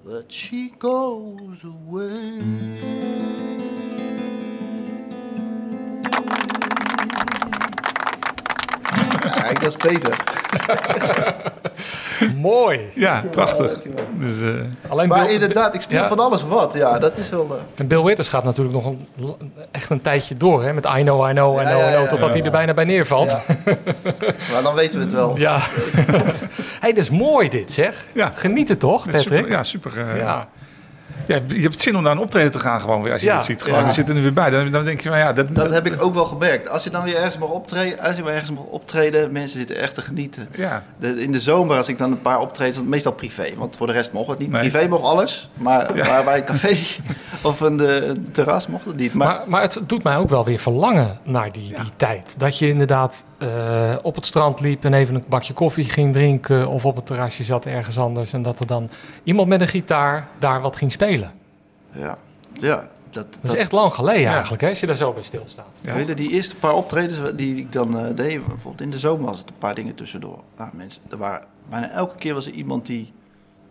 that she goes away. Kijk, dat is Peter.
Mooi.
Ja, prachtig. Dus, eh,
Alleen
maar
Bill-
inderdaad, ik speel
Ja.
van alles wat. Ja, dat is wel... eh,
En Bill Withers gaat natuurlijk nog een, echt een tijdje door, hè? Met I know, I know, I
Ja,
know,
ja,
I know, totdat
ja.
hij er bijna bij neervalt.
Ja. maar dan weten we het wel.
Ja. hey, dat is mooi dit, zeg.
Ja.
Geniet het toch,
dat is
Patrick?
super, ja, super. eh,
Ja.
Ja, je hebt zin om naar een optreden te gaan gewoon weer. Als je
Ja,
dat ziet. Gewoon,
ja.
We zitten er nu weer bij. Dan, dan denk je van ja, dat,
Dat heb ik ook wel gemerkt. Als je dan weer ergens mag optreden, als je weer ergens mag optreden, mensen zitten echt te genieten.
Ja.
De, in de zomer, als ik dan een paar optredens, want meestal privé, want voor de rest mocht het niet.
Nee.
Privé mocht alles, maar,
Ja.
maar bij een café of een, eh, een terras mocht het niet. Maar,
Maar, maar het doet mij ook wel weer verlangen naar die, die tijd. Dat je inderdaad eh, op het strand liep en even een bakje koffie ging drinken... of op het terrasje zat ergens anders... en dat er dan iemand met een gitaar daar wat ging spelen.
Ja, ja, dat,
Dat is echt lang geleden eigenlijk, hè, als je daar zo bij stilstaat.
Weet je, die eerste paar optredens die ik dan eh, deed, bijvoorbeeld in de zomer was het een paar dingen tussendoor. Nou, mensen, er waren, bijna elke keer was er iemand die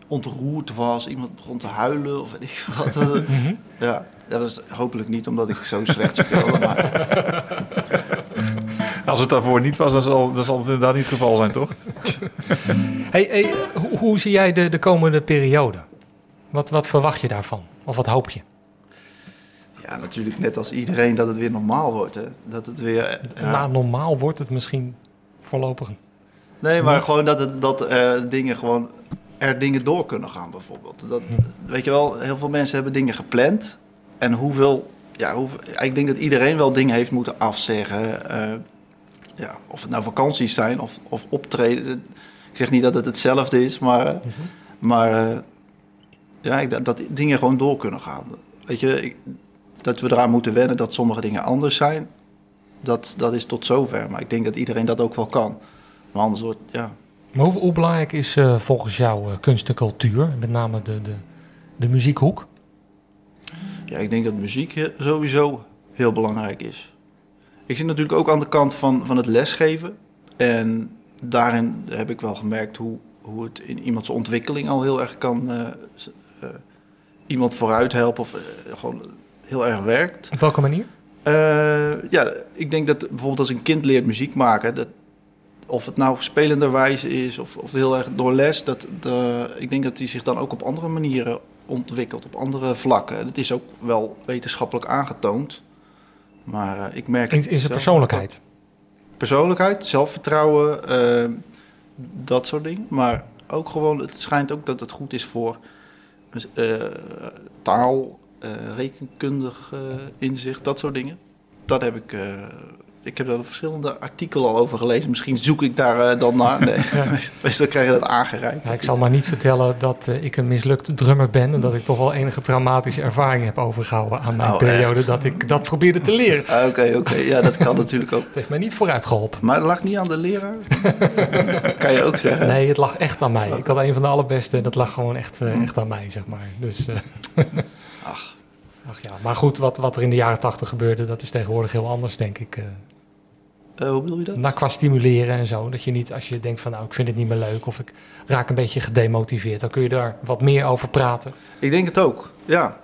ontroerd was, iemand begon te huilen of weet ik wat.
Mhm.
Ja, dat was hopelijk niet omdat ik zo slecht speelde, maar
Als het daarvoor niet was, dan zal, dan zal het inderdaad niet het geval zijn, toch?
Hey, hey, hoe, hoe zie jij de, de komende periode? Wat, wat verwacht je daarvan? Of wat hoop je?
ja, natuurlijk net als iedereen dat het weer normaal wordt. Hè. Dat het weer... eh, ja.
Na normaal wordt het misschien voorlopig.
Nee, maar
Niet.
gewoon dat, het, dat eh, dingen gewoon er dingen door kunnen gaan bijvoorbeeld. Dat, Weet je wel, heel veel mensen hebben dingen gepland. En hoeveel, ja, hoeveel, ik denk dat iedereen wel dingen heeft moeten afzeggen. eh, ja, of het nou vakanties zijn of, of optreden. Ik zeg niet dat het hetzelfde is, maar, eh, maar ja, dat, dat dingen gewoon door kunnen gaan. Weet je, ik- dat we eraan moeten wennen dat sommige dingen anders zijn. Dat, dat is tot zover. Maar ik denk dat iedereen dat ook wel kan. Maar anders wordt, ja.
Maar hoe, hoe belangrijk is eh, volgens jou eh, kunst en cultuur? Met name de, de, de muziekhoek?
Ja, ik denk dat muziek sowieso heel belangrijk is. Ik zit natuurlijk ook aan de kant van, van het lesgeven. En daarin heb ik wel gemerkt hoe, hoe het in iemands ontwikkeling al heel erg kan... eh, iemand vooruit helpen of eh, gewoon heel erg werkt.
Op welke manier?
Eh, ja, ik denk dat bijvoorbeeld als een kind leert muziek maken, dat, of het nou spelenderwijs is of, of heel erg door les, dat, de, ik denk dat die zich dan ook op andere manieren ontwikkelt, op andere vlakken. Dat is ook wel wetenschappelijk aangetoond. Maar eh, ik merk.
In, in zijn
zelf-
persoonlijkheid.
Persoonlijkheid, zelfvertrouwen, dat soort dingen. Maar ook gewoon, het schijnt ook dat het goed is voor taal, eh, rekenkundig eh, inzicht, dat soort dingen. Dat heb ik, eh, ik heb daar verschillende artikelen al over gelezen. Misschien zoek ik daar eh, dan naar. Nee, meestal krijg je dat aangereikt.
Ja, ik zal maar niet vertellen dat eh, ik een mislukt drummer ben en dat ik toch wel enige traumatische ervaring heb overgehouden aan mijn
Oh,
periode
echt?
dat ik dat probeerde te leren.
Ah, Oké, oké. Ja, dat kan natuurlijk ook.
Het heeft mij niet vooruit geholpen.
Maar het lag niet aan de leraar? kan je ook zeggen.
Nee, het lag echt aan mij. Ik had een van de allerbeste en dat lag gewoon echt, eh, echt aan mij, zeg maar. Dus,
Ach.
Ach ja, maar goed, wat, wat er in de jaren tachtig gebeurde, dat is tegenwoordig heel anders, denk ik. Eh.
Eh, hoe bedoel je dat?
Nou, qua stimuleren en zo. Dat je niet, als je denkt van nou, ik vind het niet meer leuk of ik raak een beetje gedemotiveerd, dan kun je daar wat meer over praten.
Ik denk het ook, ja.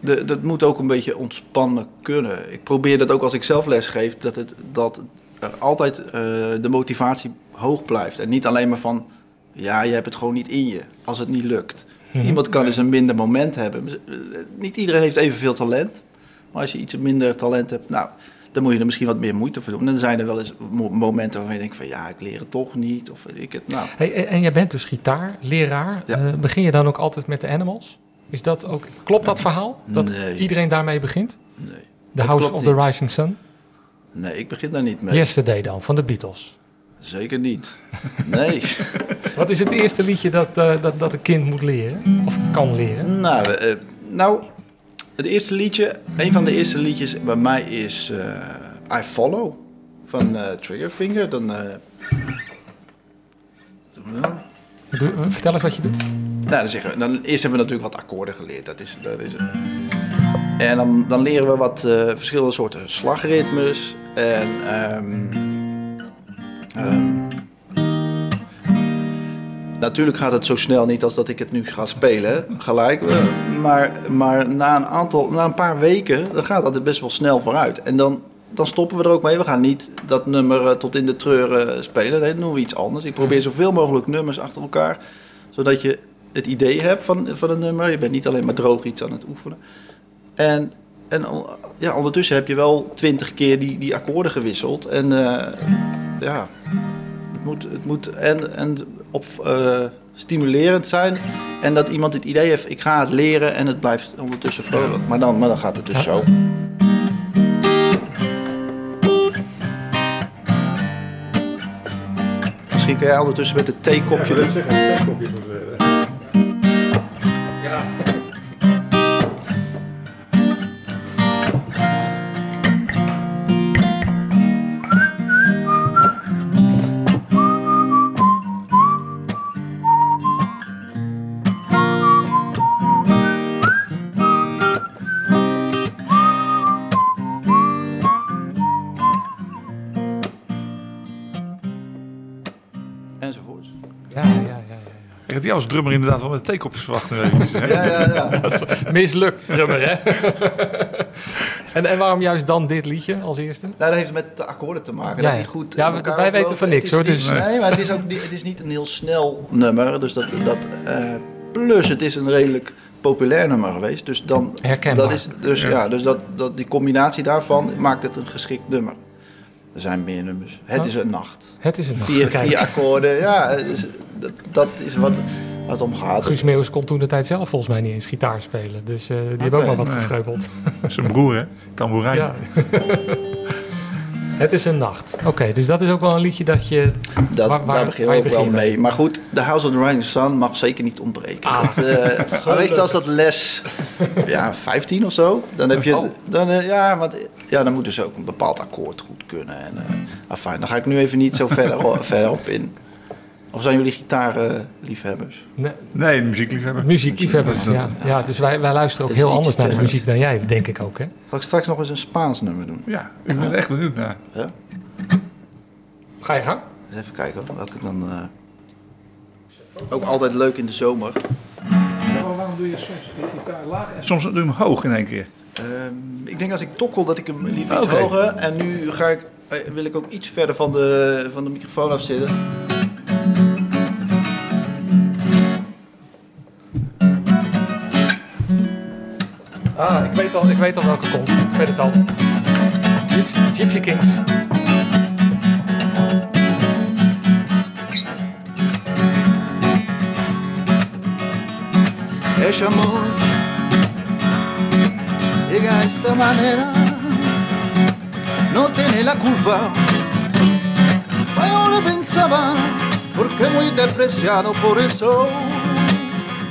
De, dat moet ook een beetje ontspannen kunnen. Ik probeer dat ook als ik zelf les geef, dat, het, dat er altijd eh, de motivatie hoog blijft. En niet alleen maar van, ja, je hebt het gewoon niet in je als het niet lukt.
Mhm.
Iemand kan dus een minder moment hebben. Niet iedereen heeft evenveel talent. Maar als je iets minder talent hebt, nou, dan moet je er misschien wat meer moeite voor doen. En dan zijn er wel eens mo- momenten waarvan je denkt van, ja, ik leer het toch niet. Of weet ik het, nou...
Hey, en- en jij bent dus gitaarleraar. Eh, begin je dan ook altijd met de Animals? Is dat ook, klopt dat verhaal? Dat
Nee.
iedereen daarmee begint?
Nee.
The
Dat
House of the. Rising Sun?
Nee, ik begin daar niet mee.
Yesterday dan, van de Beatles.
Zeker niet. Nee.
Wat is het eerste liedje dat, eh, dat, dat een kind moet leren? Of kan leren?
nou, eh, nou, het eerste liedje, een van de eerste liedjes bij mij is eh, I Follow van eh, Triggerfinger. Dan, eh,
vertel eens wat je doet.
Nou, dan zeggen we, dan, eerst hebben we natuurlijk wat akkoorden geleerd. Dat is, dat is, en dan, dan leren we wat verschillende soorten slagritmes. En ehm, ehm, natuurlijk gaat het zo snel niet als dat ik het nu ga spelen, gelijk. Eh, Maar, maar na, een aantal, na een paar weken, dan gaat dat best wel snel vooruit. En dan, dan stoppen we er ook mee. We gaan niet dat nummer eh, tot in de treuren spelen. Nee, doen we iets anders. Ik probeer zoveel mogelijk nummers achter elkaar zodat je het idee hebt van, van een nummer. Je bent niet alleen maar droog iets aan het oefenen. En, en ja, ondertussen heb je wel twintig keer die, die akkoorden gewisseld. En eh, ja, het moet, het moet en, en op, eh, stimulerend zijn. En dat iemand het idee heeft, ik ga het leren en het blijft ondertussen vrolijk. Maar dan, maar dan gaat het dus zo. Misschien kan jij ondertussen met het theekopje... doen. Enzovoort.
Jou als drummer inderdaad wel met theekopjes verwacht.
Ja, ja, ja.
Mislukt, drummer, hè? en, en waarom juist dan dit liedje als eerste?
Nou, dat heeft met de akkoorden te maken.
Ja,
dat
ja.
die goed
Ja, we-
elkaar
wij weten van niks, hoor, dus-
Nee, maar het is, ook, niet- het is niet een heel snel nummer. Dus dat, dat, eh, plus, het is een redelijk populair nummer geweest. Dus, dan,
Herkenbaar.
dat is, dus,
Ja.
ja. dus dat, dat, die combinatie daarvan maakt het een geschikt nummer. Er zijn meer nummers. Het
Oh.
is een nacht.
Het is een nacht,
Vier, vier akkoorden. Ja, dat, dat is wat, wat het om gaat.
Guus Meeuwis kon toen de tijd zelf volgens mij niet eens gitaar spelen. Dus eh, die hebben ook wel wat
Nee. Zijn broer, hè? Tamboerijn.
Ja. Het is een nacht. Oké, dus dat is ook wel een liedje dat je...
Dat,
waar-
daar begin je
je
ook wel mee. Maar goed, de House of the Rising Sun mag zeker niet ontbreken.
Ah.
Dat, eh, maar meestal als dat les ja, 15 of zo, dan heb je...
Oh.
Dan, eh, ja, want, ja, dan moet dus ook een bepaald akkoord goed kunnen. En, eh afijn, daar ga ik nu even niet zo verder, verder op in. Of zijn jullie gitaarliefhebbers?
Nee,
Nee, muziekliefhebber.
muziekliefhebbers, ja. ja. Dus wij, wij luisteren ook heel anders naar de muziek dan jij, denk ik ook, hè?
Zal ik straks nog eens een Spaans nummer doen?
Ja, ik ben er echt benieuwd naar.
Ja?
Ga je gang?
Even kijken hoor, welke dan... eh, Ook altijd leuk in de zomer.
waarom doe je soms de gitaar laag en soms doe je hem hoog in één keer?
Ehm, ik denk als ik tokkel dat ik hem liever iets hoger. En nu ga ik, eh, wil ik ook iets verder van de, van de microfoon afzitten.
Ah, ik weet al, ik weet al welke komt. Ik weet het al. Gypsy, Gypsy Kings.
Es amor, llega de esta manera,
no tiene la culpa. Yo lo pensaba, porque muy despreciado, por eso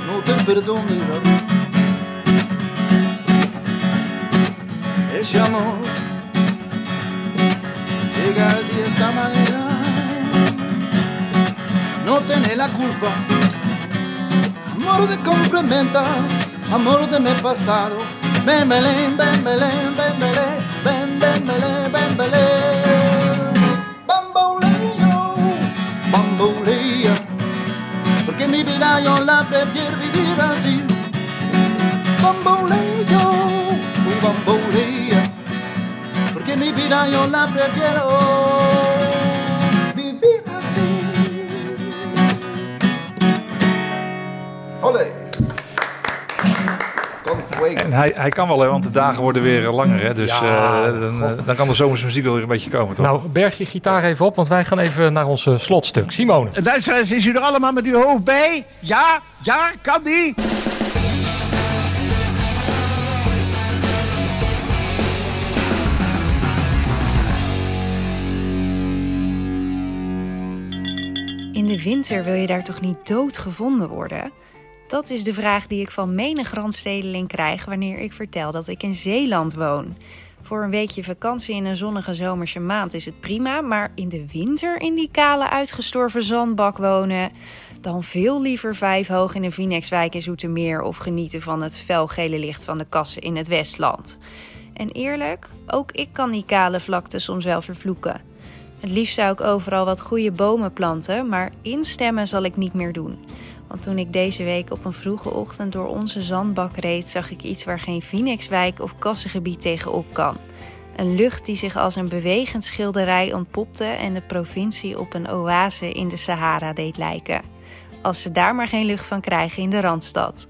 no te perdono. Ese amor llega así de esta manera, no tiene la culpa. Amor de complementa, amor de mi pasado. Ven, Belén, ven, Belén, ven, Belén, ven, ven, ven, Belén. Bamboleo, porque mi vida yo la prefiero vivir así. Bamboleo, vida yo la prefiero vivir así. Olé. Con fuego.
En hij, hij kan wel, hè, want de dagen worden weer langer. Hè, dus
Ja,
eh, dan, eh, dan kan de zomerse muziek wel weer een beetje komen, toch?
Nou, berg je gitaar even op, want wij gaan even naar ons eh, slotstuk. Simone.
Luisteraars, is u er allemaal met uw hoofd bij? Ja? Ja? Kan die?
De winter wil je daar toch niet doodgevonden worden? Dat is de vraag die ik van menig randstedeling krijg wanneer ik vertel dat ik in Zeeland woon. Voor een weekje vakantie in een zonnige zomerse maand is het prima, maar in de winter in die kale uitgestorven zandbak wonen, dan veel liever vijf hoog in een Vinexwijk in Zoetermeer of genieten van het felgele licht van de kassen in het Westland. En eerlijk, ook ik kan die kale vlakte soms wel vervloeken. Het liefst zou ik overal wat goede bomen planten, maar instemmen zal ik niet meer doen. Want toen ik deze week op een vroege ochtend door onze zandbak reed, zag ik iets waar geen Phoenixwijk of kassengebied tegenop kan. Een lucht die zich als een bewegend schilderij ontpopte en de provincie op een oase in de Sahara deed lijken. Als ze daar maar geen lucht van krijgen in de Randstad.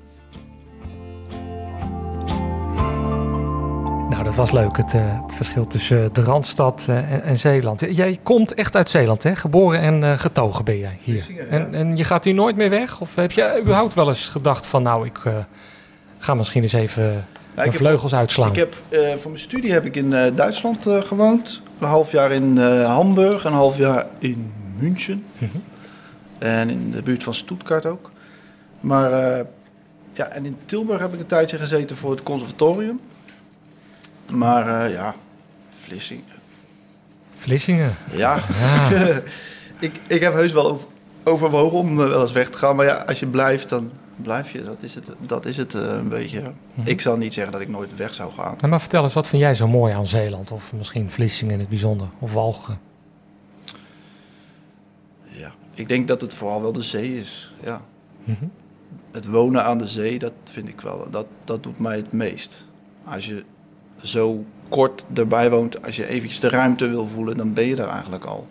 Nou, dat was leuk, het, eh, het verschil tussen de Randstad eh, en, en Zeeland. Jij komt echt uit Zeeland, hè? Geboren en eh, getogen ben jij hier. En, en je gaat hier nooit meer weg? Of heb je überhaupt wel eens gedacht van... nou, ik eh, ga misschien eens even
heb-
vleugels uitslaan?
Ik heb, eh, voor mijn studie heb ik in eh, Duitsland eh, gewoond. Een half jaar in eh, Hamburg, een half jaar in München.
Mhm.
En in de buurt van Stuttgart ook. Maar eh, ja, en in Tilburg heb ik een tijdje gezeten voor het conservatorium. Maar eh, ja, Vlissingen.
Vlissingen.
Ja,
Ja.
ik, ik heb heus wel over, overwogen om eh, wel eens weg te gaan. Maar ja, als je blijft, dan blijf je. Dat is het, dat is het eh, een beetje.
Mhm.
Ik zal niet zeggen dat ik nooit weg zou gaan.
Nou, maar vertel eens, wat vind jij zo mooi aan Zeeland? Of misschien Vlissingen in het bijzonder? Of Walcheren?
Ja, ik denk dat het vooral wel de zee is. Ja.
Mhm.
Het wonen aan de zee, dat vind ik wel, dat, dat doet mij het meest. Als je zo kort erbij woont, als je eventjes de ruimte wil voelen, dan ben je er eigenlijk al.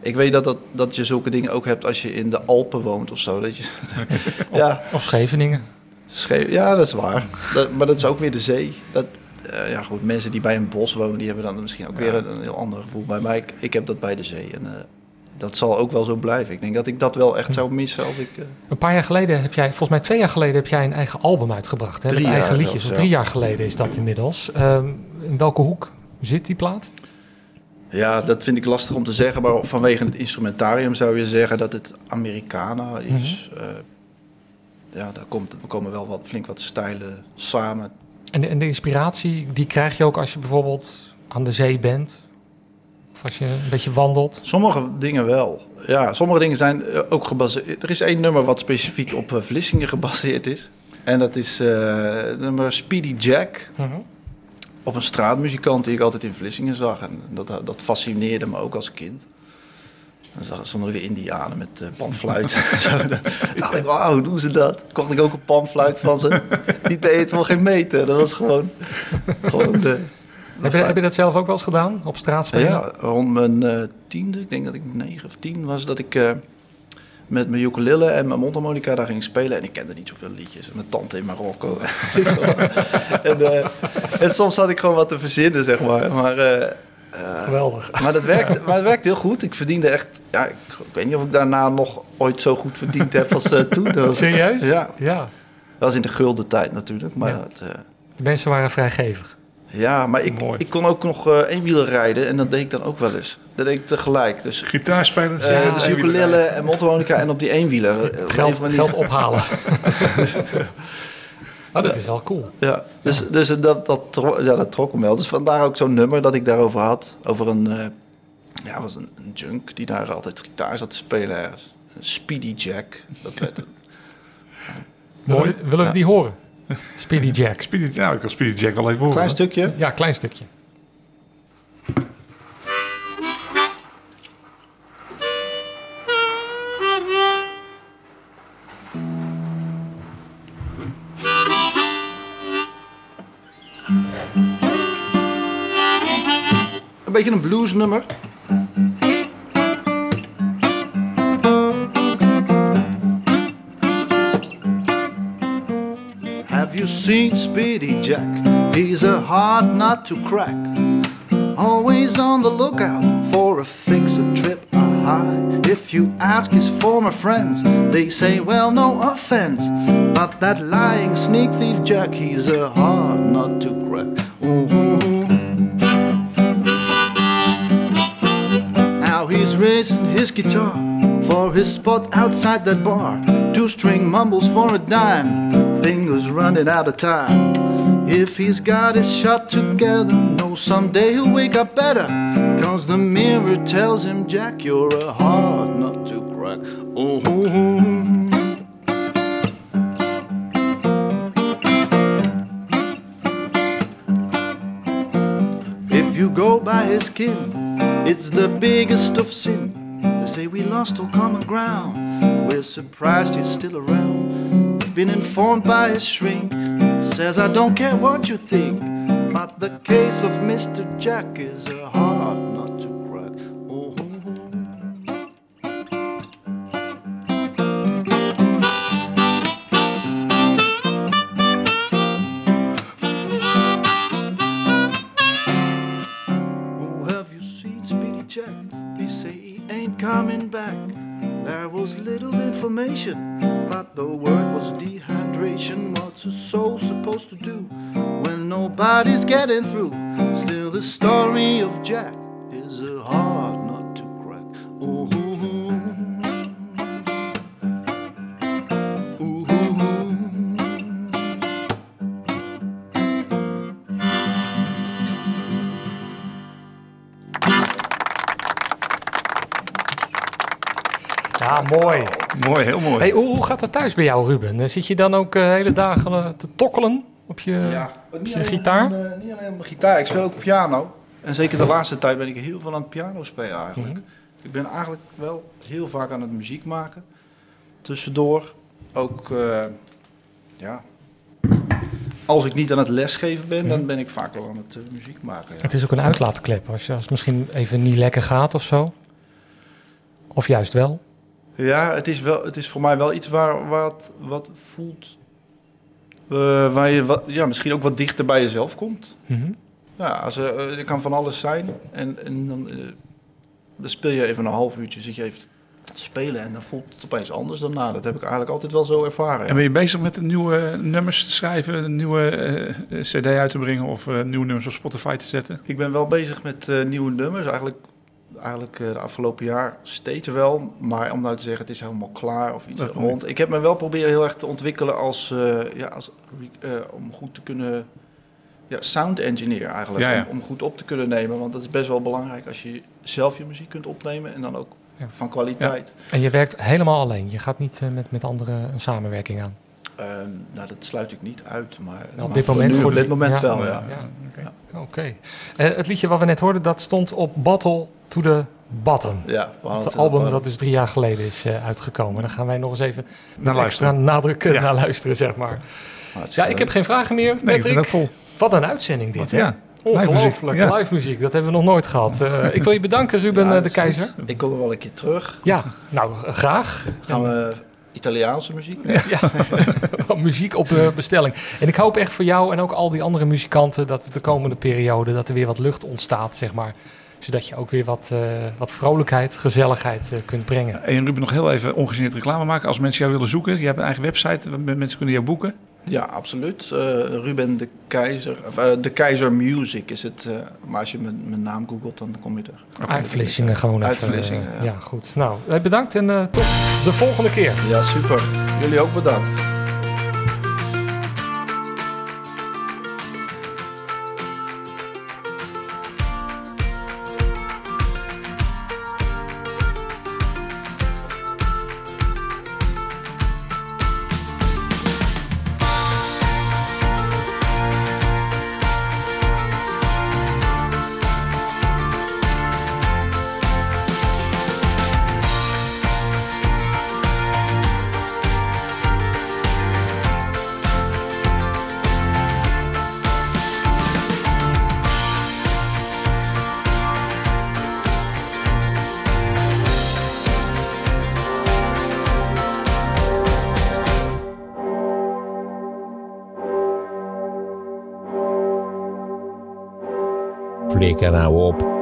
Ik weet dat, dat, dat je zulke dingen ook hebt als je in de Alpen woont of zo. Dat je, ja.
Of Scheveningen.
Sche- ja, dat is waar. Dat, maar dat is ook weer de zee. Dat, eh, ja, goed, mensen die bij een bos wonen, die hebben dan misschien ook weer een, een heel ander gevoel. Bij mij, ik, ik heb dat bij de zee. En eh, dat zal ook wel zo blijven. Ik denk dat ik dat wel echt zou missen als ik... eh,
Een paar jaar geleden heb jij, volgens mij twee jaar geleden, heb jij een eigen album uitgebracht. Hè?
Drie
met eigen liedjes.
zelfs,
Of drie
ja.
jaar geleden is dat inmiddels. Ehm, in welke hoek zit die plaat?
Ja, dat vind ik lastig om te zeggen, maar vanwege het instrumentarium zou je zeggen dat het Americana is.
Mhm.
Eh, ja, daar komt, er komen wel wat, flink wat stijlen samen.
En de, en de inspiratie, die krijg je ook als je bijvoorbeeld aan de zee bent? Of als je een beetje wandelt?
Sommige dingen wel. Ja, sommige dingen zijn eh, ook gebaseerd. Er is één nummer wat specifiek op eh, Vlissingen gebaseerd is. En dat is het nummer Speedy Jack.
Mhm.
Op een straatmuzikant die ik altijd in Vlissingen zag. En dat, dat fascineerde me ook als kind. Dan zag- stonden er weer indianen met eh panfluit. Dan dacht ik, wauw, hoe doen ze dat? Kocht ik ook een panfluit van ze. Die deed het wel geen meter. Dat was gewoon... gewoon de,
Heb je, heb je dat zelf ook wel eens gedaan? Op straat spelen?
ja, rond mijn eh, tiende, ik denk dat ik negen of tien was, dat ik eh, met mijn ukulele en mijn mondharmonica daar ging spelen. En ik kende niet zoveel liedjes. Mijn tante in Marokko. en, eh, en soms had ik gewoon wat te verzinnen, zeg maar. Maar,
Geweldig.
Maar, dat werkt, maar werkt heel goed. Ik verdiende echt... Ja, ik, ik weet niet of ik daarna nog ooit zo goed verdiend heb als toen. Was-
Serieus?
Ja.
Ja.
Dat was in de gulden tijd natuurlijk. Maar
Ja.
dat,
De mensen waren vrijgevig.
Ja, maar ik, ik kon ook nog eh eenwieler rijden en dat deed ik dan ook wel eens. Dat deed ik tegelijk. Dus,
Gitaarspelend.
eh
ja,
dus ukulele en mondharmonica en op die eenwieler. Eh,
Geld, geld ophalen. oh, dat is wel cool.
Ja, dus, dus dat, dat, tro- ja, dat trok hem wel. Dus vandaar ook zo'n nummer dat ik daarover had. Over een, eh, ja, was een, een junk die daar altijd gitaar zat te spelen ergens. Een Speedy Jack. Dat werd
we, willen we
Ja.
die horen? Speedy Jack.
Speedy, nou, ik kan Speedy Jack wel even horen.
Klein stukje.
Ja, klein stukje.
Een beetje een bluesnummer. Seen Speedy Jack? He's a hard nut to crack. Always on the lookout for a fix, a trip, a high. If you ask his former friends, they say, well, no offense. But that lying sneak thief Jack, he's a hard nut to crack. Ooh. Now he's raising his guitar for his spot outside that bar. Two string mumbles for a dime, fingers running out of time. If he's got his shot together, no, someday he'll wake up better. Cause the mirror tells him, Jack, you're a hard nut to crack. Oh, If you go by his kin, it's the biggest of sin. They say we lost all common ground. We're surprised he's still around. Been informed by his shrink. Says I don't care what you think, but the case of Mr. Jack is a hard nut to crack. Oh. Oh, have you seen Speedy Jack? They say he ain't coming back. There was little information, but the word was dehydration. What's a soul supposed to do when nobody's getting through? Still, the story of Jack is a hard nut to crack. Ooh.
Mooi.
Mooi, heel mooi.
Hey, hoe, hoe gaat dat thuis bij jou, Ruben? Eh, Zit je dan ook eh, hele dagen eh, te tokkelen op je, op je gitaar?
Niet alleen op mijn gitaar, ik speel ook piano. En zeker de laatste tijd ben ik heel veel aan het piano spelen eigenlijk.
Mhm.
Ik ben eigenlijk wel heel vaak aan het muziek maken. Tussendoor ook, eh, ja... Als ik niet aan het lesgeven ben, dan ben ik vaak wel aan het muziek maken. Ja.
Het is ook een uitlaatklep. Als, je, als het misschien even niet lekker gaat of zo. Of juist wel.
Ja, het is, wel, het is voor mij wel iets waar, wat, wat voelt. eh, waar je wat, ja, misschien ook wat dichter bij jezelf komt.
Mhm.
Ja, als, er er kan van alles zijn. En, en dan, eh, dan speel je even een half uurtje, zit je even te spelen en dan voelt het opeens anders daarna. Dat heb ik eigenlijk altijd wel zo ervaren. ja.
En ben je bezig met nieuwe nummers te schrijven, een nieuwe eh, cd uit te brengen of eh, nieuwe nummers op Spotify te zetten?
Ik ben wel bezig met eh, nieuwe nummers. Eigenlijk, eigenlijk eh, de afgelopen jaar steeds wel. Maar om nou te zeggen, het is helemaal klaar of iets rond. Ik heb me wel proberen heel erg te ontwikkelen als, eh, ja, als eh, om goed te kunnen... Ja, sound engineer eigenlijk.
Ja, ja.
Om, om goed op te kunnen nemen. Want dat is best wel belangrijk als je zelf je muziek kunt opnemen. En dan ook van kwaliteit.
En je werkt helemaal alleen. Je gaat niet met, met anderen een samenwerking aan.
Ehm, nou, dat sluit ik niet uit. Maar,
op dit
voor
moment,
nu,
voor
op dit moment
ja,
wel,
ja,
ja.
ja, Oké. Eh, het liedje wat we net hoorden, dat stond op Battle to the Bottom.
Ja,
het album dat dus drie jaar geleden is eh, uitgekomen. Daar gaan wij nog eens even met
Naar
extra
luisteren.
nadruk
Ja.
naar luisteren, zeg maar. Ja, ik heb geen vragen meer, Patrick.
vol.
Wat een uitzending dit, hè?
ja. Live muziek,
Ongelooflijk,
ja.
live muziek. Dat hebben we nog nooit gehad. Eh, ik wil je bedanken, Ruben
Ja,
de Keizer.
goed. Ik kom er wel een keer terug.
Ja, nou, graag.
Gaan we Italiaanse muziek?
Ja, muziek op eh, bestelling. En ik hoop echt voor jou en ook al die andere muzikanten dat het de komende periode dat er weer wat lucht ontstaat, zeg maar. Zodat je ook weer wat, eh, wat vrolijkheid, gezelligheid eh, kunt brengen.
En Ruben, nog heel even ongegeneerd reclame maken. Als mensen jou willen zoeken, je hebt een eigen website, mensen kunnen jou boeken.
Ja, absoluut. Eh, Ruben de Keizer. Of, eh, de Keizer Music is het. eh, maar als je mijn, mijn naam googelt, dan kom je er.
Uit Vlissingen gewoon
Uit
even.
Vlissingen,
eh,
ja.
ja. goed. Nou, bedankt en tot de volgende keer.
Ja, super. Jullie ook bedankt.
Flikker nou op.